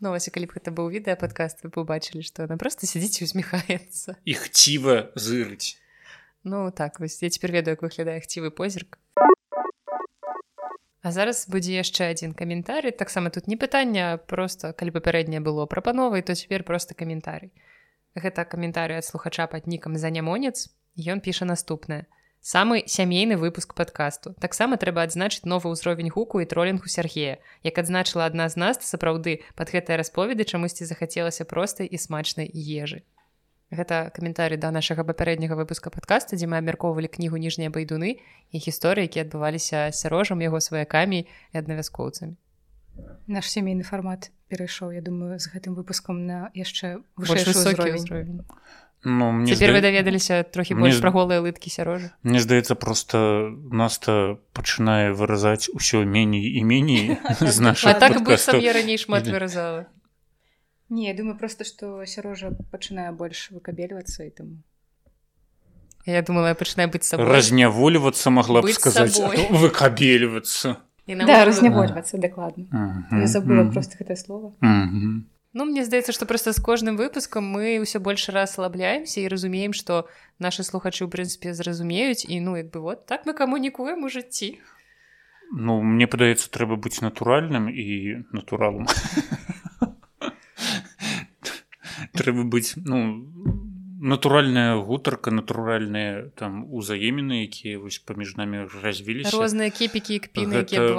Ну, вось, калі б гэта быў відэа падкаст, вы б убачылі, што яна проста сядзіць і усміхаецца. і хціва зырыць Ну так вось я цяпер ведаю, як выглядае хцівы позірк. А зараз будзе яшчэ адзін каментарый. Таксама тут не пытанне, а просто калі папярэдняе было прапановай, то цяпер проста каментарый. Гэта каментарый ад слухача пад нікам занямонец. Ён піша наступнае. Самы сямейны выпуск падкасту. Таксама трэба адзначыць новы ўзровень гуку і тролінгу Сергея. Як адзначыла адна з нас, сапраўды пад гэтыя расповеды чамусьці захацелася простай і смачнай ежы. Гэта каментарый да нашага папярэдняга выпуска падкаста, дзе мы абмяркоўвалі кнігу ніжнія байдуны і гісторыі, якія адбываліся сярожам яго сваякамі і аднавяскоўцамі. Наш сямейны фармат перайшоў, я думаю, з гэтым выпускам на яшчэ высокі ўзровень. Ну мне Цяпер вы зда... даведаліся трохі Мне больш з- пра голыя лыткі сярожа. Мне здаецца просто наста пачынае выразаць усё меней і меней з А наших так быццам я раней шмат выразала. Не, я думаю просто, што сярожа пачынае больш выкабельвацца і таму. Я думала, я пачынаю быць сабой. разнявольвацца магла б сказаць выкабельвацца Да, разнявольвацца, дакладна. Я забыла мгм, просто гэтае слово. мгм. Ну, мне здаецца, што проста з кожным выпускам мы ўсё больш расслабляемся і разумеем, што нашы слухачы, ў прынцыпе, зразумеюць і ну як бы вот так мы камунікуем у жыцці. Ну мне падаецца трэба быць натуральным і натуралам трэба быць ну натуральная гутарка натуральныя там узаемены якія вось паміж намі развіліся. Розныя кепікі кпіны, гэта,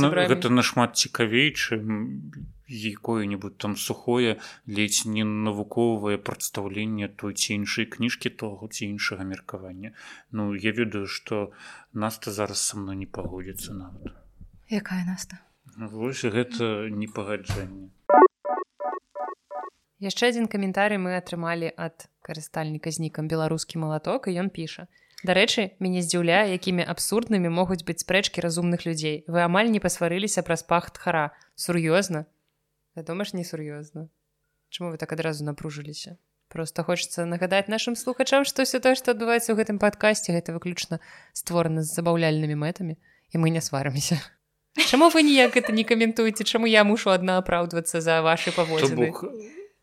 на- гэта нашмат цікавей чым якое-нибудь там сухое ледзь не навуковае прадстаўленне той ці іншай кніжкі того ці іншага меркавання. Ну я ведаю што наста зараз са мной не пагодзіцца нават. Якая наста? Вось гэта непагаджанне Яшчэ адзін каментарый мы атрымалі ад карыстальніка з нікам беларускі малаток і ён піша. Дарэчы мяне здзіўляе якімі абсурднымі могуць быць спрэчкі разумных людзей. Вы амаль не пасварыліся праз пахт хара сур'ёзна? Вядома ж несур'ёзна Чаму вы так адразу напружыліся? Просто хочется нагадаць нашим слухачам што все тое што адбываецца ў гэтым падкасці гэта выключна створана з забаўляльнымі мэтамі і мы не сварымся Чаму вы ніяк это не каментуеце? Чаму я мушу адна апраўдвацца за ваши паводзіны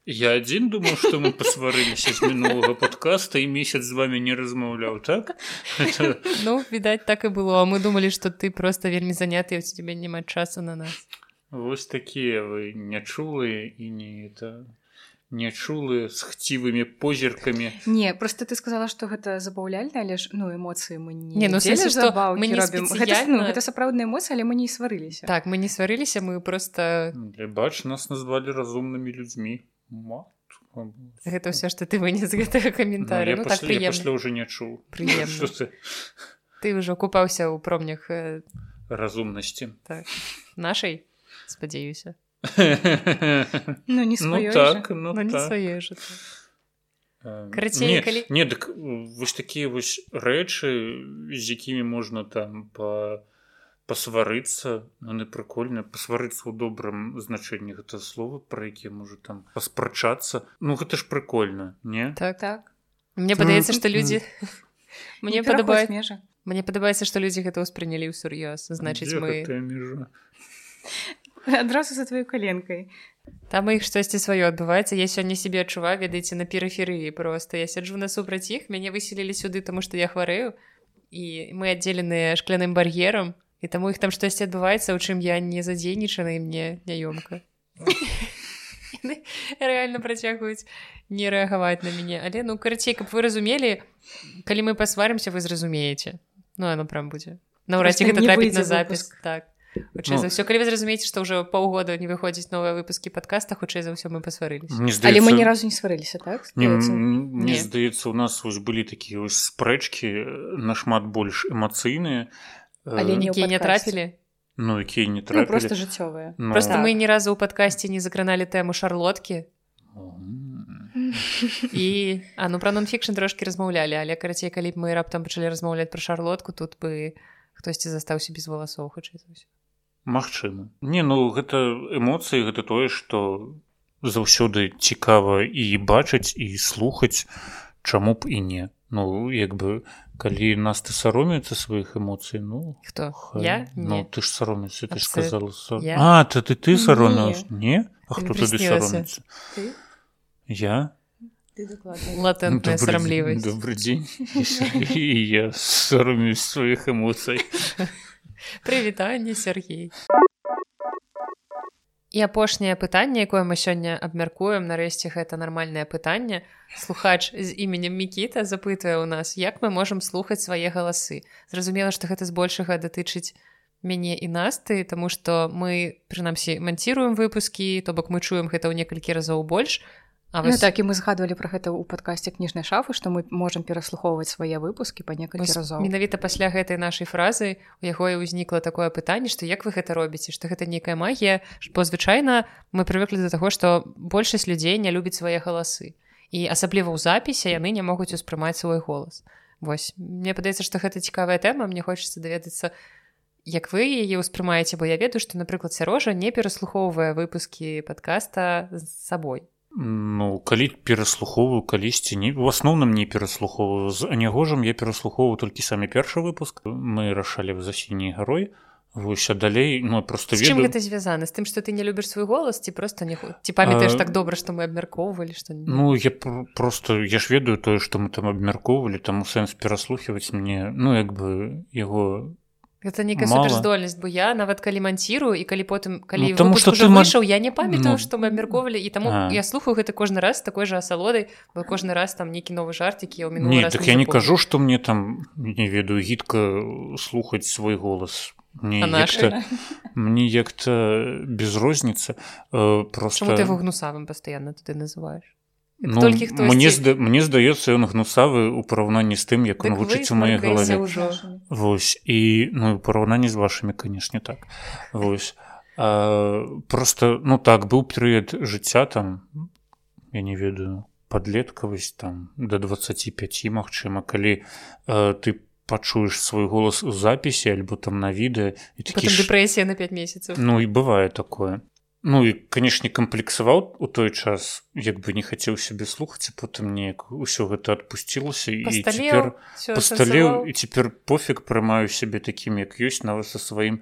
я адзін думаю што мы пасварыліся з мінулага подкаста і месяц з вами не размаўляў так? Ну відаць так і было. Мы думалі што ты просто вельмі заняты у тебе няма часу на нас. Вось такія вы нячулыя і не это нечулы з хцівымі позіркамі не просто ты сказала что гэта забаўляльна але ж ну эмоцыі мы не, не ну сенсі, што мы не робім гэта, ну, гэта сапраўдныя эмоцыі але мы не сварыліся так мы не сварыліся мы просто бач нас назвалі разумнымі людзьмі Ма гэта ўсё што ты вынес гэтага каментаря ну, ну, так пасля уже не чуў ты ўжо купаўся ў промнях разумнасці. так. нашай спадзяюся. Ну, не ну, так, ну, ну, так. свае ж Карацей, не, калі... не дык вось такія вось рэчы з якімі можна там па пасварыцца яны прыкольныя пасварыцца ў добрым значэнні гэта слова пра якія можа там паспрачацца. Ну гэта ж прыкольна не? Так. Так. Мне падаецца што людзі мне падабаецца межа. Мне падабаецца што людзі гэта ўспрынялі ўсур'ёз. Значыць мы адразу за тваёй каленкай. Там іх штосьці сваё адбываецца. Я сёння сябе адчуваю ведаеце на перыферыі просто я сяджу насупраць іх мяне выселілі сюды таму што я хварэю. І мы аддзеленыя шкляным бар'ерам і таму іх там штосьці адбываецца у чым я не задзейнічана і мне няёмка рэальна працягваюць не рэагаваць на мяне але ну карацей каб вы разумелі калі мы пасварымся вы зразумееце ну оно прям будзе наўрад ці гэта трапіць на запіс так. Хутчэй ну, за ўсё калі вы зразумееце што ўжо паўгода не выходзіць новыя выпускі падкаста хутчэй за ўсё мы пасварыліся здаецца... але мы ні разу не сварыліся так не, мне здаецца у нас вось былі такія спрэчкі нашмат больш эмацыйныя але нікія не трапілі ну якія не трапілі ну, просто жыццёвыя ну... просто так. мы ні разу ў падкасці не закраналі тэму шарлоткі і а ну пра нонфікшн трошки размаўлялі але карацей калі б мы раптам пачалі размаўляць пра шарлотку тут бы хтосьці застаўся без валасоў хутчэй за ўсё Магчыма. Не ну гэта эмоцыі гэта тое, што заўсёды цікава і бачыць і слухаць, чаму б і не. Ну як бы калі нас ты саромецца сваіх эмоцый ну хто? я? Ну ты ж саромся ты ж сказала я? А ты ты ты саромеў не А хто тады саромецца я? Латэнтная сарамлівасць добрый дзень я саромеюсь сваіх эмоцый прывітанне Сергей і апошняе пытанне якое мы сёння абмяркуем нарэшце гэта нармальнае пытанне. Слухач з іменем мікіта запытвае ў нас як мы можам слухаць свае галасы. Зразумела што гэта збольшага датычыць мяне і насты тому что мы прынамсі манціруем выпускі то бок мы чуем гэта ў некалькі разоў больш А ну, так і мы згадвалі пра гэта ў падкасці кніжнай шафы што мы можам пераслухоўваць свае выпускі па некалькі разоў менавіта пасля гэтай нашай фразы у яго і ўзнікла такое пытанне што як вы гэта робіце? Што гэта нейкая магія? Бо звычайна мы прывыклі да таго што большасць людзей не любіць свае галасы. І асабліва ў запісе яны не могуць успрымаць свой голас. Вось мне падаецца што гэта цікавая тэма мне хочацца даведацца як вы яе ўспрымаеце бо я ведаю што напрыклад сярожа не пераслухоўвае выпускі падкаста з сабой Ну калі пераслухоўваю калісьці не у асноўным не пераслухоўваю. З анягожам я пераслухоўваю толькі самі першы выпуск. Мы рашалі за сіняй гарой вось далей ну просто ведаю... гэта звязана? З тым што ты не любіш свой голас ці просто не ці памятаеш а... так добра што мы абмяркоўвалі што ну я пр просто я ж ведаю тое што мы там абмяркоўвалі таму сэнс пераслухваць мне ну як бы яго гэта нейкая суперздольнасць бо я нават калі манцірую і калі потым калі ну, таму, што ты выйшаў я не памятаю ну... што мы абмяркоўвалі і таму а. я слухаю гэта кожны раз такой жа асалодай бо кожны раз там нейкі новы жартыкі я не, так я не кажу што мне там не ведаю гідка слухаць свой голас. Мне як-то мне як-то без розніцы. Э, просто ты его гнусавым пастаянна ты называешь Ну, толькі хто мне зда, мне здаецца ён гнусавы ў параўнанні з тым як он гучыць у маёй галаве Вось і ну параўнанні з вашымі канешне так. Вось. А, просто ну так быў перыяд жыцця там я не ведаю падлеткавасць там до 25 магчыма калі э, ты пачуеш свой голас у запісе альбо там на відэа і такі дэпрэсія на 5 месяцаў Ну і бывае такое Ну і канешне камплексаваў у той час як бы не хацеў сябе слухаць потым неяк усё гэта адпусцілася і цяпер пасталеў і цяпер пофіг прымаю сябе такім як ёсць нават са сваім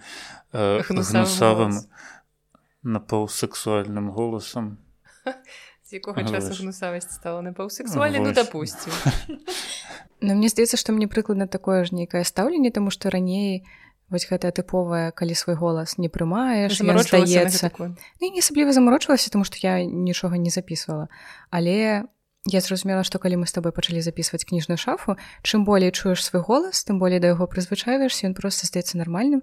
э, гнусавым напаўсексуальным голасам. Якога часу гнусавасць стала напаўсексуальна ну допусцім Ну мне здаецца што мне прыкладна такое ж нейкае стаўленне таму што раней у вось гэтая тыповая калі свой голас не прымаеш здаецца. ну, не асабліва замарочвалася тому что я нічога не записывала але я зразумела што калі мы с тобой пачалі записывать кніжную шафу чым болей чуеш свой голас тым болей да яго прызвычаешься ён просто здаецца нармальным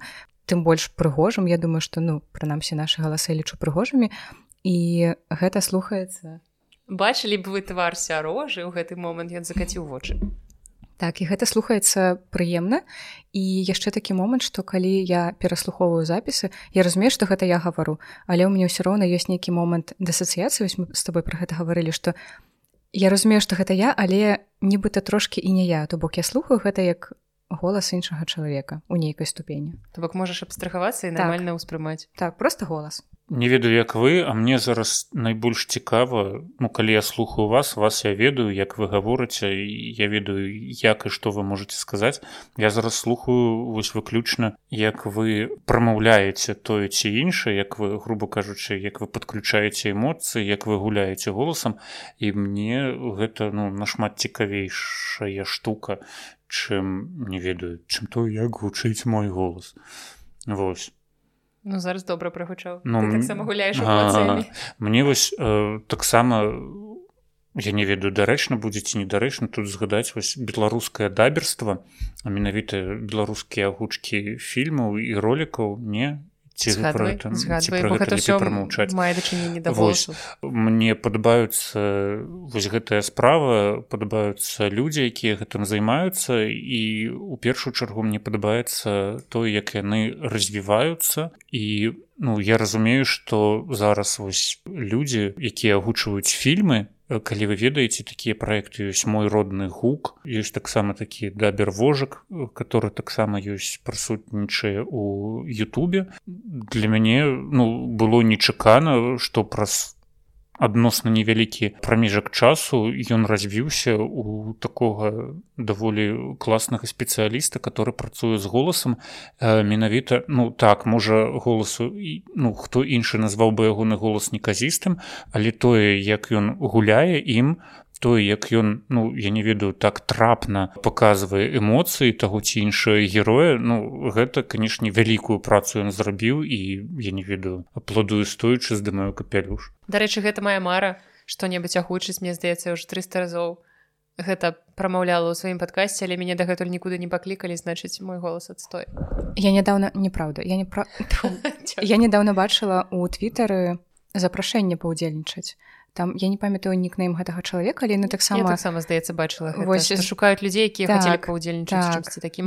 тым больш прыгожым. Я думаю что ну прынамсі наши галасы лічу прыгожымі. І гэта слухаецца. Бачылі б вы твар сярожы ў гэты момант ён закаціў вочы Так і гэта слухаецца прыемна. І яшчэ такі момант што калі я пераслухоўваю запісы я разумею што гэта я гавару. Але ў мяне ўсё роўна ёсць нейкі момант дасацыяцыі вось мы з тобой про гэта гаварылі што я разумею што гэта я але нібыта трошкі і не я. То бок я слухаю гэта як голас іншага чалавека у нейкай ступені. То бок можаш абстрахавацца і так. ўспрымаць. Так просто голас не ведаю як вы а мне зараз найбольш цікава ну калі я слухаю вас вас я ведаю як вы гаворыце я ведаю як і што вы можете сказаць. Я зараз слухаю вось выключна як вы прамаўляеце тое ці іншае як вы грубо кажучы як вы подключаеце эмоцыі як вы гуляеце голасам. І мне гэта ну нашмат цікавейшая штука чым не ведаю чым то як гучыць мой голас. Восьось Ну зараз добра прагучаў ну, таксама гуляеш мне вось э, таксама я не ведаю дарэчна будзе ці недарэчна тут згадаць вось беларускае даберства а менавіта беларускія агучкі фільмаў і ролікаў не прамаўчаць мне падабаюцца вось гэтая справа падабаюцца людзі якія гэтым займаюцца і у першую чаргу мне падабаецца то як яны развіваюцца. І ну я разумею што зараз вось людзі якія агучваюць фільмы калі вы ведаеце такія праекты ёсць мой родны гук ёсць таксама такі дабервожак который таксама ёсць прысутнічае у Ютубе. Для мяне ну было нечакана што праз адносна невялікі прамежак часу ён развіўся у такога даволі класнага спецыяліста который працуе з голасам менавіта ну так можа голасу і ну хто іншы назваў бы ягоны голас неказістым але тое як ён гуляе ім тое як ён ну я не ведаю так трапна показвае эмоцыі таго ці іншае героя ну гэта канешне вялікую працу ён зрабіў і я не ведаю апладую стоючы здымаю капялюш. Дарэчы гэта моя мара што-небудзь агучыць мне здаецца ўжо 300 разоў гэта прамаўляла ў сваім падкасці але мяне дагэтуль нікуды не паклікалі значыць мой голас адстой я нядаўна неправда я не пра... я недавно бачыла у твиттары запрашэнне паўдзельнічаць там я не памятаю нікнейм гэтага чалавека але на таксама таксама здаецца бачыла вось шукаюць людзей якія так, хотели паўдзельнічаць так. такі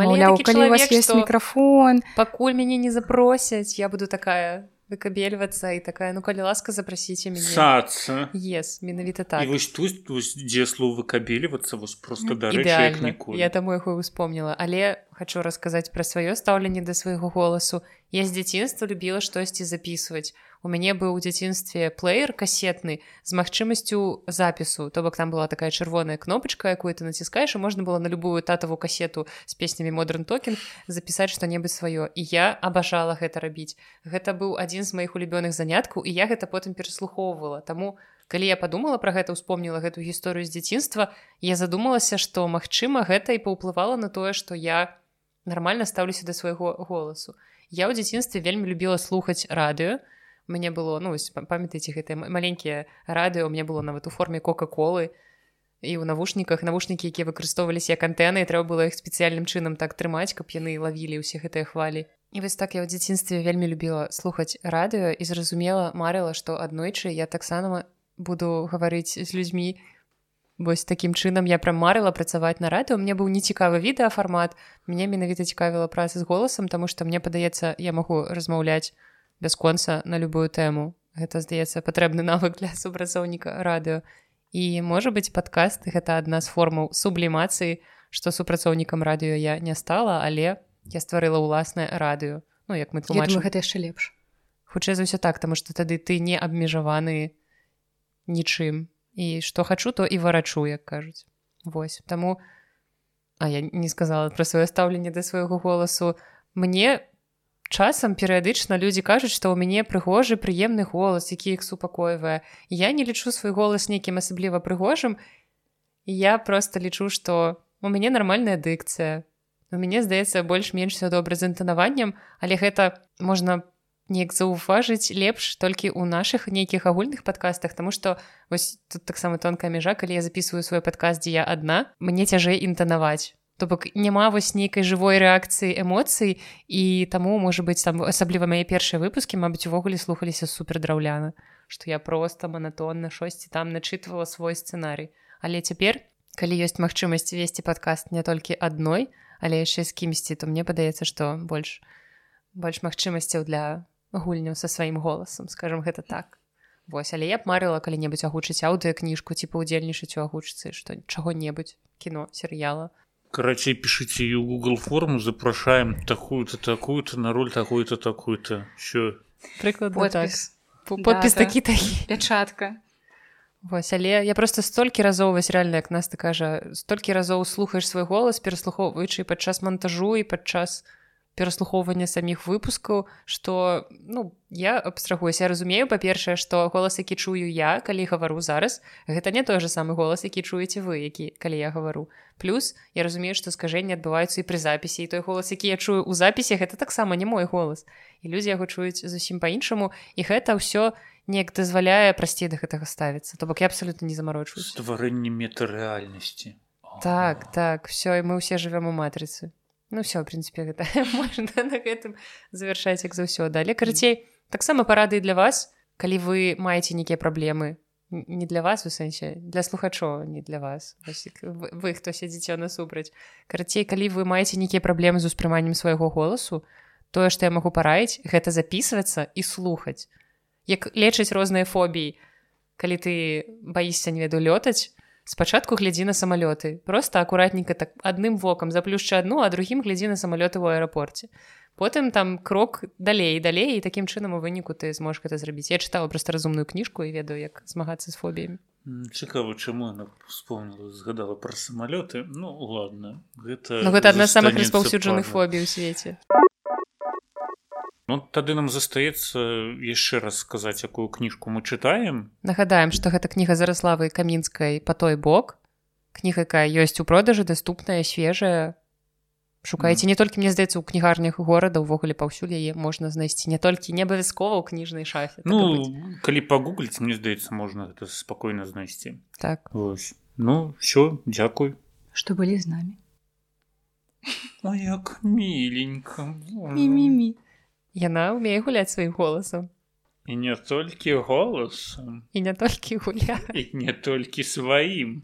мікрафон? Пакуль мяне не запросяць я буду такая выкабельвацца і такая ну калі ласка запрасіце мяне yes, менавіта так. Вось тут дзе слов выкабельвацца вось просто да я таму яго успомніла але хочу расказаць пра сваё стаўленне да свайго голасу я з дзяцінства любіла штосьці записывать. У мяне быў у дзяцінстве плеер касетны з магчымасцю запісу то бок там была такая чырвоная кнопачка якую ты націскаеш і можна было на любую татаву касету з песнямі модерн токен запісаць што-небудзь сваё і я абажала гэта рабіць гэта быў адзін з маіх улюбёных заняткаў і я гэта потым пераслухоўвала таму калі я подумала про гэта успомніла гэту гісторыю з дзяцінства я задумалася што магчыма гэта і паўплывала на тое што я нармальна стаўлюся да свайго голасу я ў дзяцінстве вельмі любіла слухаць радыё мне было ну памятаеце гэтыя маленькія радыё мне было нават у форме кока-колы і ў навушніках навушнікі якія выкарыстоўваліся як антэны трэба было іх спецыяльным чынам так трымаць каб яны лавілі ўсе гэтыя хвалі і вось так я ў дзяцінстве вельмі любіла слухаць радыё і зразумела марыла што аднойчы я таксама буду гаварыць з людзьмі вось такім чынам я прям марыла працаваць на радыё мне быў нецікавы відэафармат мне менавіта цікавіла працы з голасам таму што мне падаецца я магу размаўляць бясконца на любую тэму гэта здаецца патрэбны навык для супрацоўніка радыё і можа быць падкаст гэта адна з формаў сублімацыі што супрацоўнікам радыё я не стала але я стварыла ўласнае радыё Ну як мы тлумачым. гэта яшчэ лепш. Хутчэй за ўсё так таму што тады ты не абмежаваны нічым і што хачу то і варачу як кажуць Вось. Таму а я не сказала пра сваё стаўленне да свайго голасу мне часам перыядычна людзі кажуць што ў мяне прыгожы прыемны голас які іх супакойвае. Я не лічу свой голас нейкім асабліва прыгожым. Я просто лічу што у мяне нармальная дыкцыя. У мяне здаецца больш-менш все добра з інтанаваннем але гэта можна неяк заўважыць лепш толькі ў нашых нейкіх агульных падкастах тому что вось тут таксама тонкая мяжа калі я записываю свой падкаст дзе я адна мне цяжэй інтанаваць. То бок няма вось нейкай жывой рэакцыі эмоцый і таму можа быць там асабліва мае першыя выпускі мабыць увогуле слухаліся супер драўляна што я просто манатонна шосьці там начытвала свой сцэнарый. Але цяпер калі ёсць магчымасць весці падкаст не толькі адной але яшчэ з кімсьці то мне падаецца што больш больш магчымасцяў для гульню са сваім голасам скажем гэта так. Вось але я б марыла калі-небудзь агучыць аўдыакніжку ці паўдзельнічаць у агучцы што чаго-небудзь кіно серыяла. Карацей пішыце і ў google форму запрашаем такую-то такую-то на роль такую-то такую-то що прыклад подпіс. Так. такі такі. Пячатка. Вось але я просто столькі разоў вось реально як нас ты кажа столькі разоў слухаеш свой голас пераслухоўваючы падчас монтажу і падчас пераслухоўвання саміх выпускаў што ну я абстрагуюся. Разумею па-першае што голас які чую я калі гавару зараз гэта не той же самы голас які чуеце вы які калі я гавару. Плюс я разумею што скажэнні адбываюцца і пры запісе і той голас які я чую ў запісе гэта таксама не мой голас. І людзі яго чуюць зусім па-іншаму і гэта ўсё неяк дазваляе прасцей да гэтага ставіцца. То бок я абсалютна не замарочу стварэнне метарэальнасці. Так так все і мы ўсе жывем у матрыцы ну все в принципе гэта можна на гэтым завершаць як заўсёды але карацей таксама парады для вас калі вы маеце нейкія праблемы не для вас у сэнсе для слухачоў не для вас. Вы хто сядзіце насупраць карацей калі вы маеце нейкія праблемы з успрыманнем свайго голасу тое што я магу параіць гэта записывацца і слухаць як лечыць розныя фобіі калі ты баішся не веду лётаць спачатку глядзі на самалёты просто акуратненько так адным вокам заплюшча адну а другім глядзі на самалёты ў аэрапорце потым там крок далей далей і такім чынам у выніку ты зможешь гэта зрабіць я чытала просто разумную кніжку і ведаю як змагацца з фобіямі цікава чаму она вспомнила згадала про самалёты ну ладно гэта ну, гэта адна самых распаўсюджаных фобій у свеце Ну, тады нам застаецца яшчэ раз сказаць якую кніжку мы чытаем. Нагадаем што гэта кніга зараславы камінскай по той бок кніга якая ёсць у продажы даступная свежая. Шукаеце не толькі мне здаецца у кнігарнях горада увогуле паўсюль яе можна знайсці не толькі не абавязкова ў кніжнай шафе Ну калі пагугліць мне здаецца можна это спакойна знайсці. Так. Вось. ну все дзякуй. Што былі з намі? Як міленька. Мімімі Яна ўмее гуляць сваім голасам. І не толькі голасам і не толькі гуля і не толькі сваім.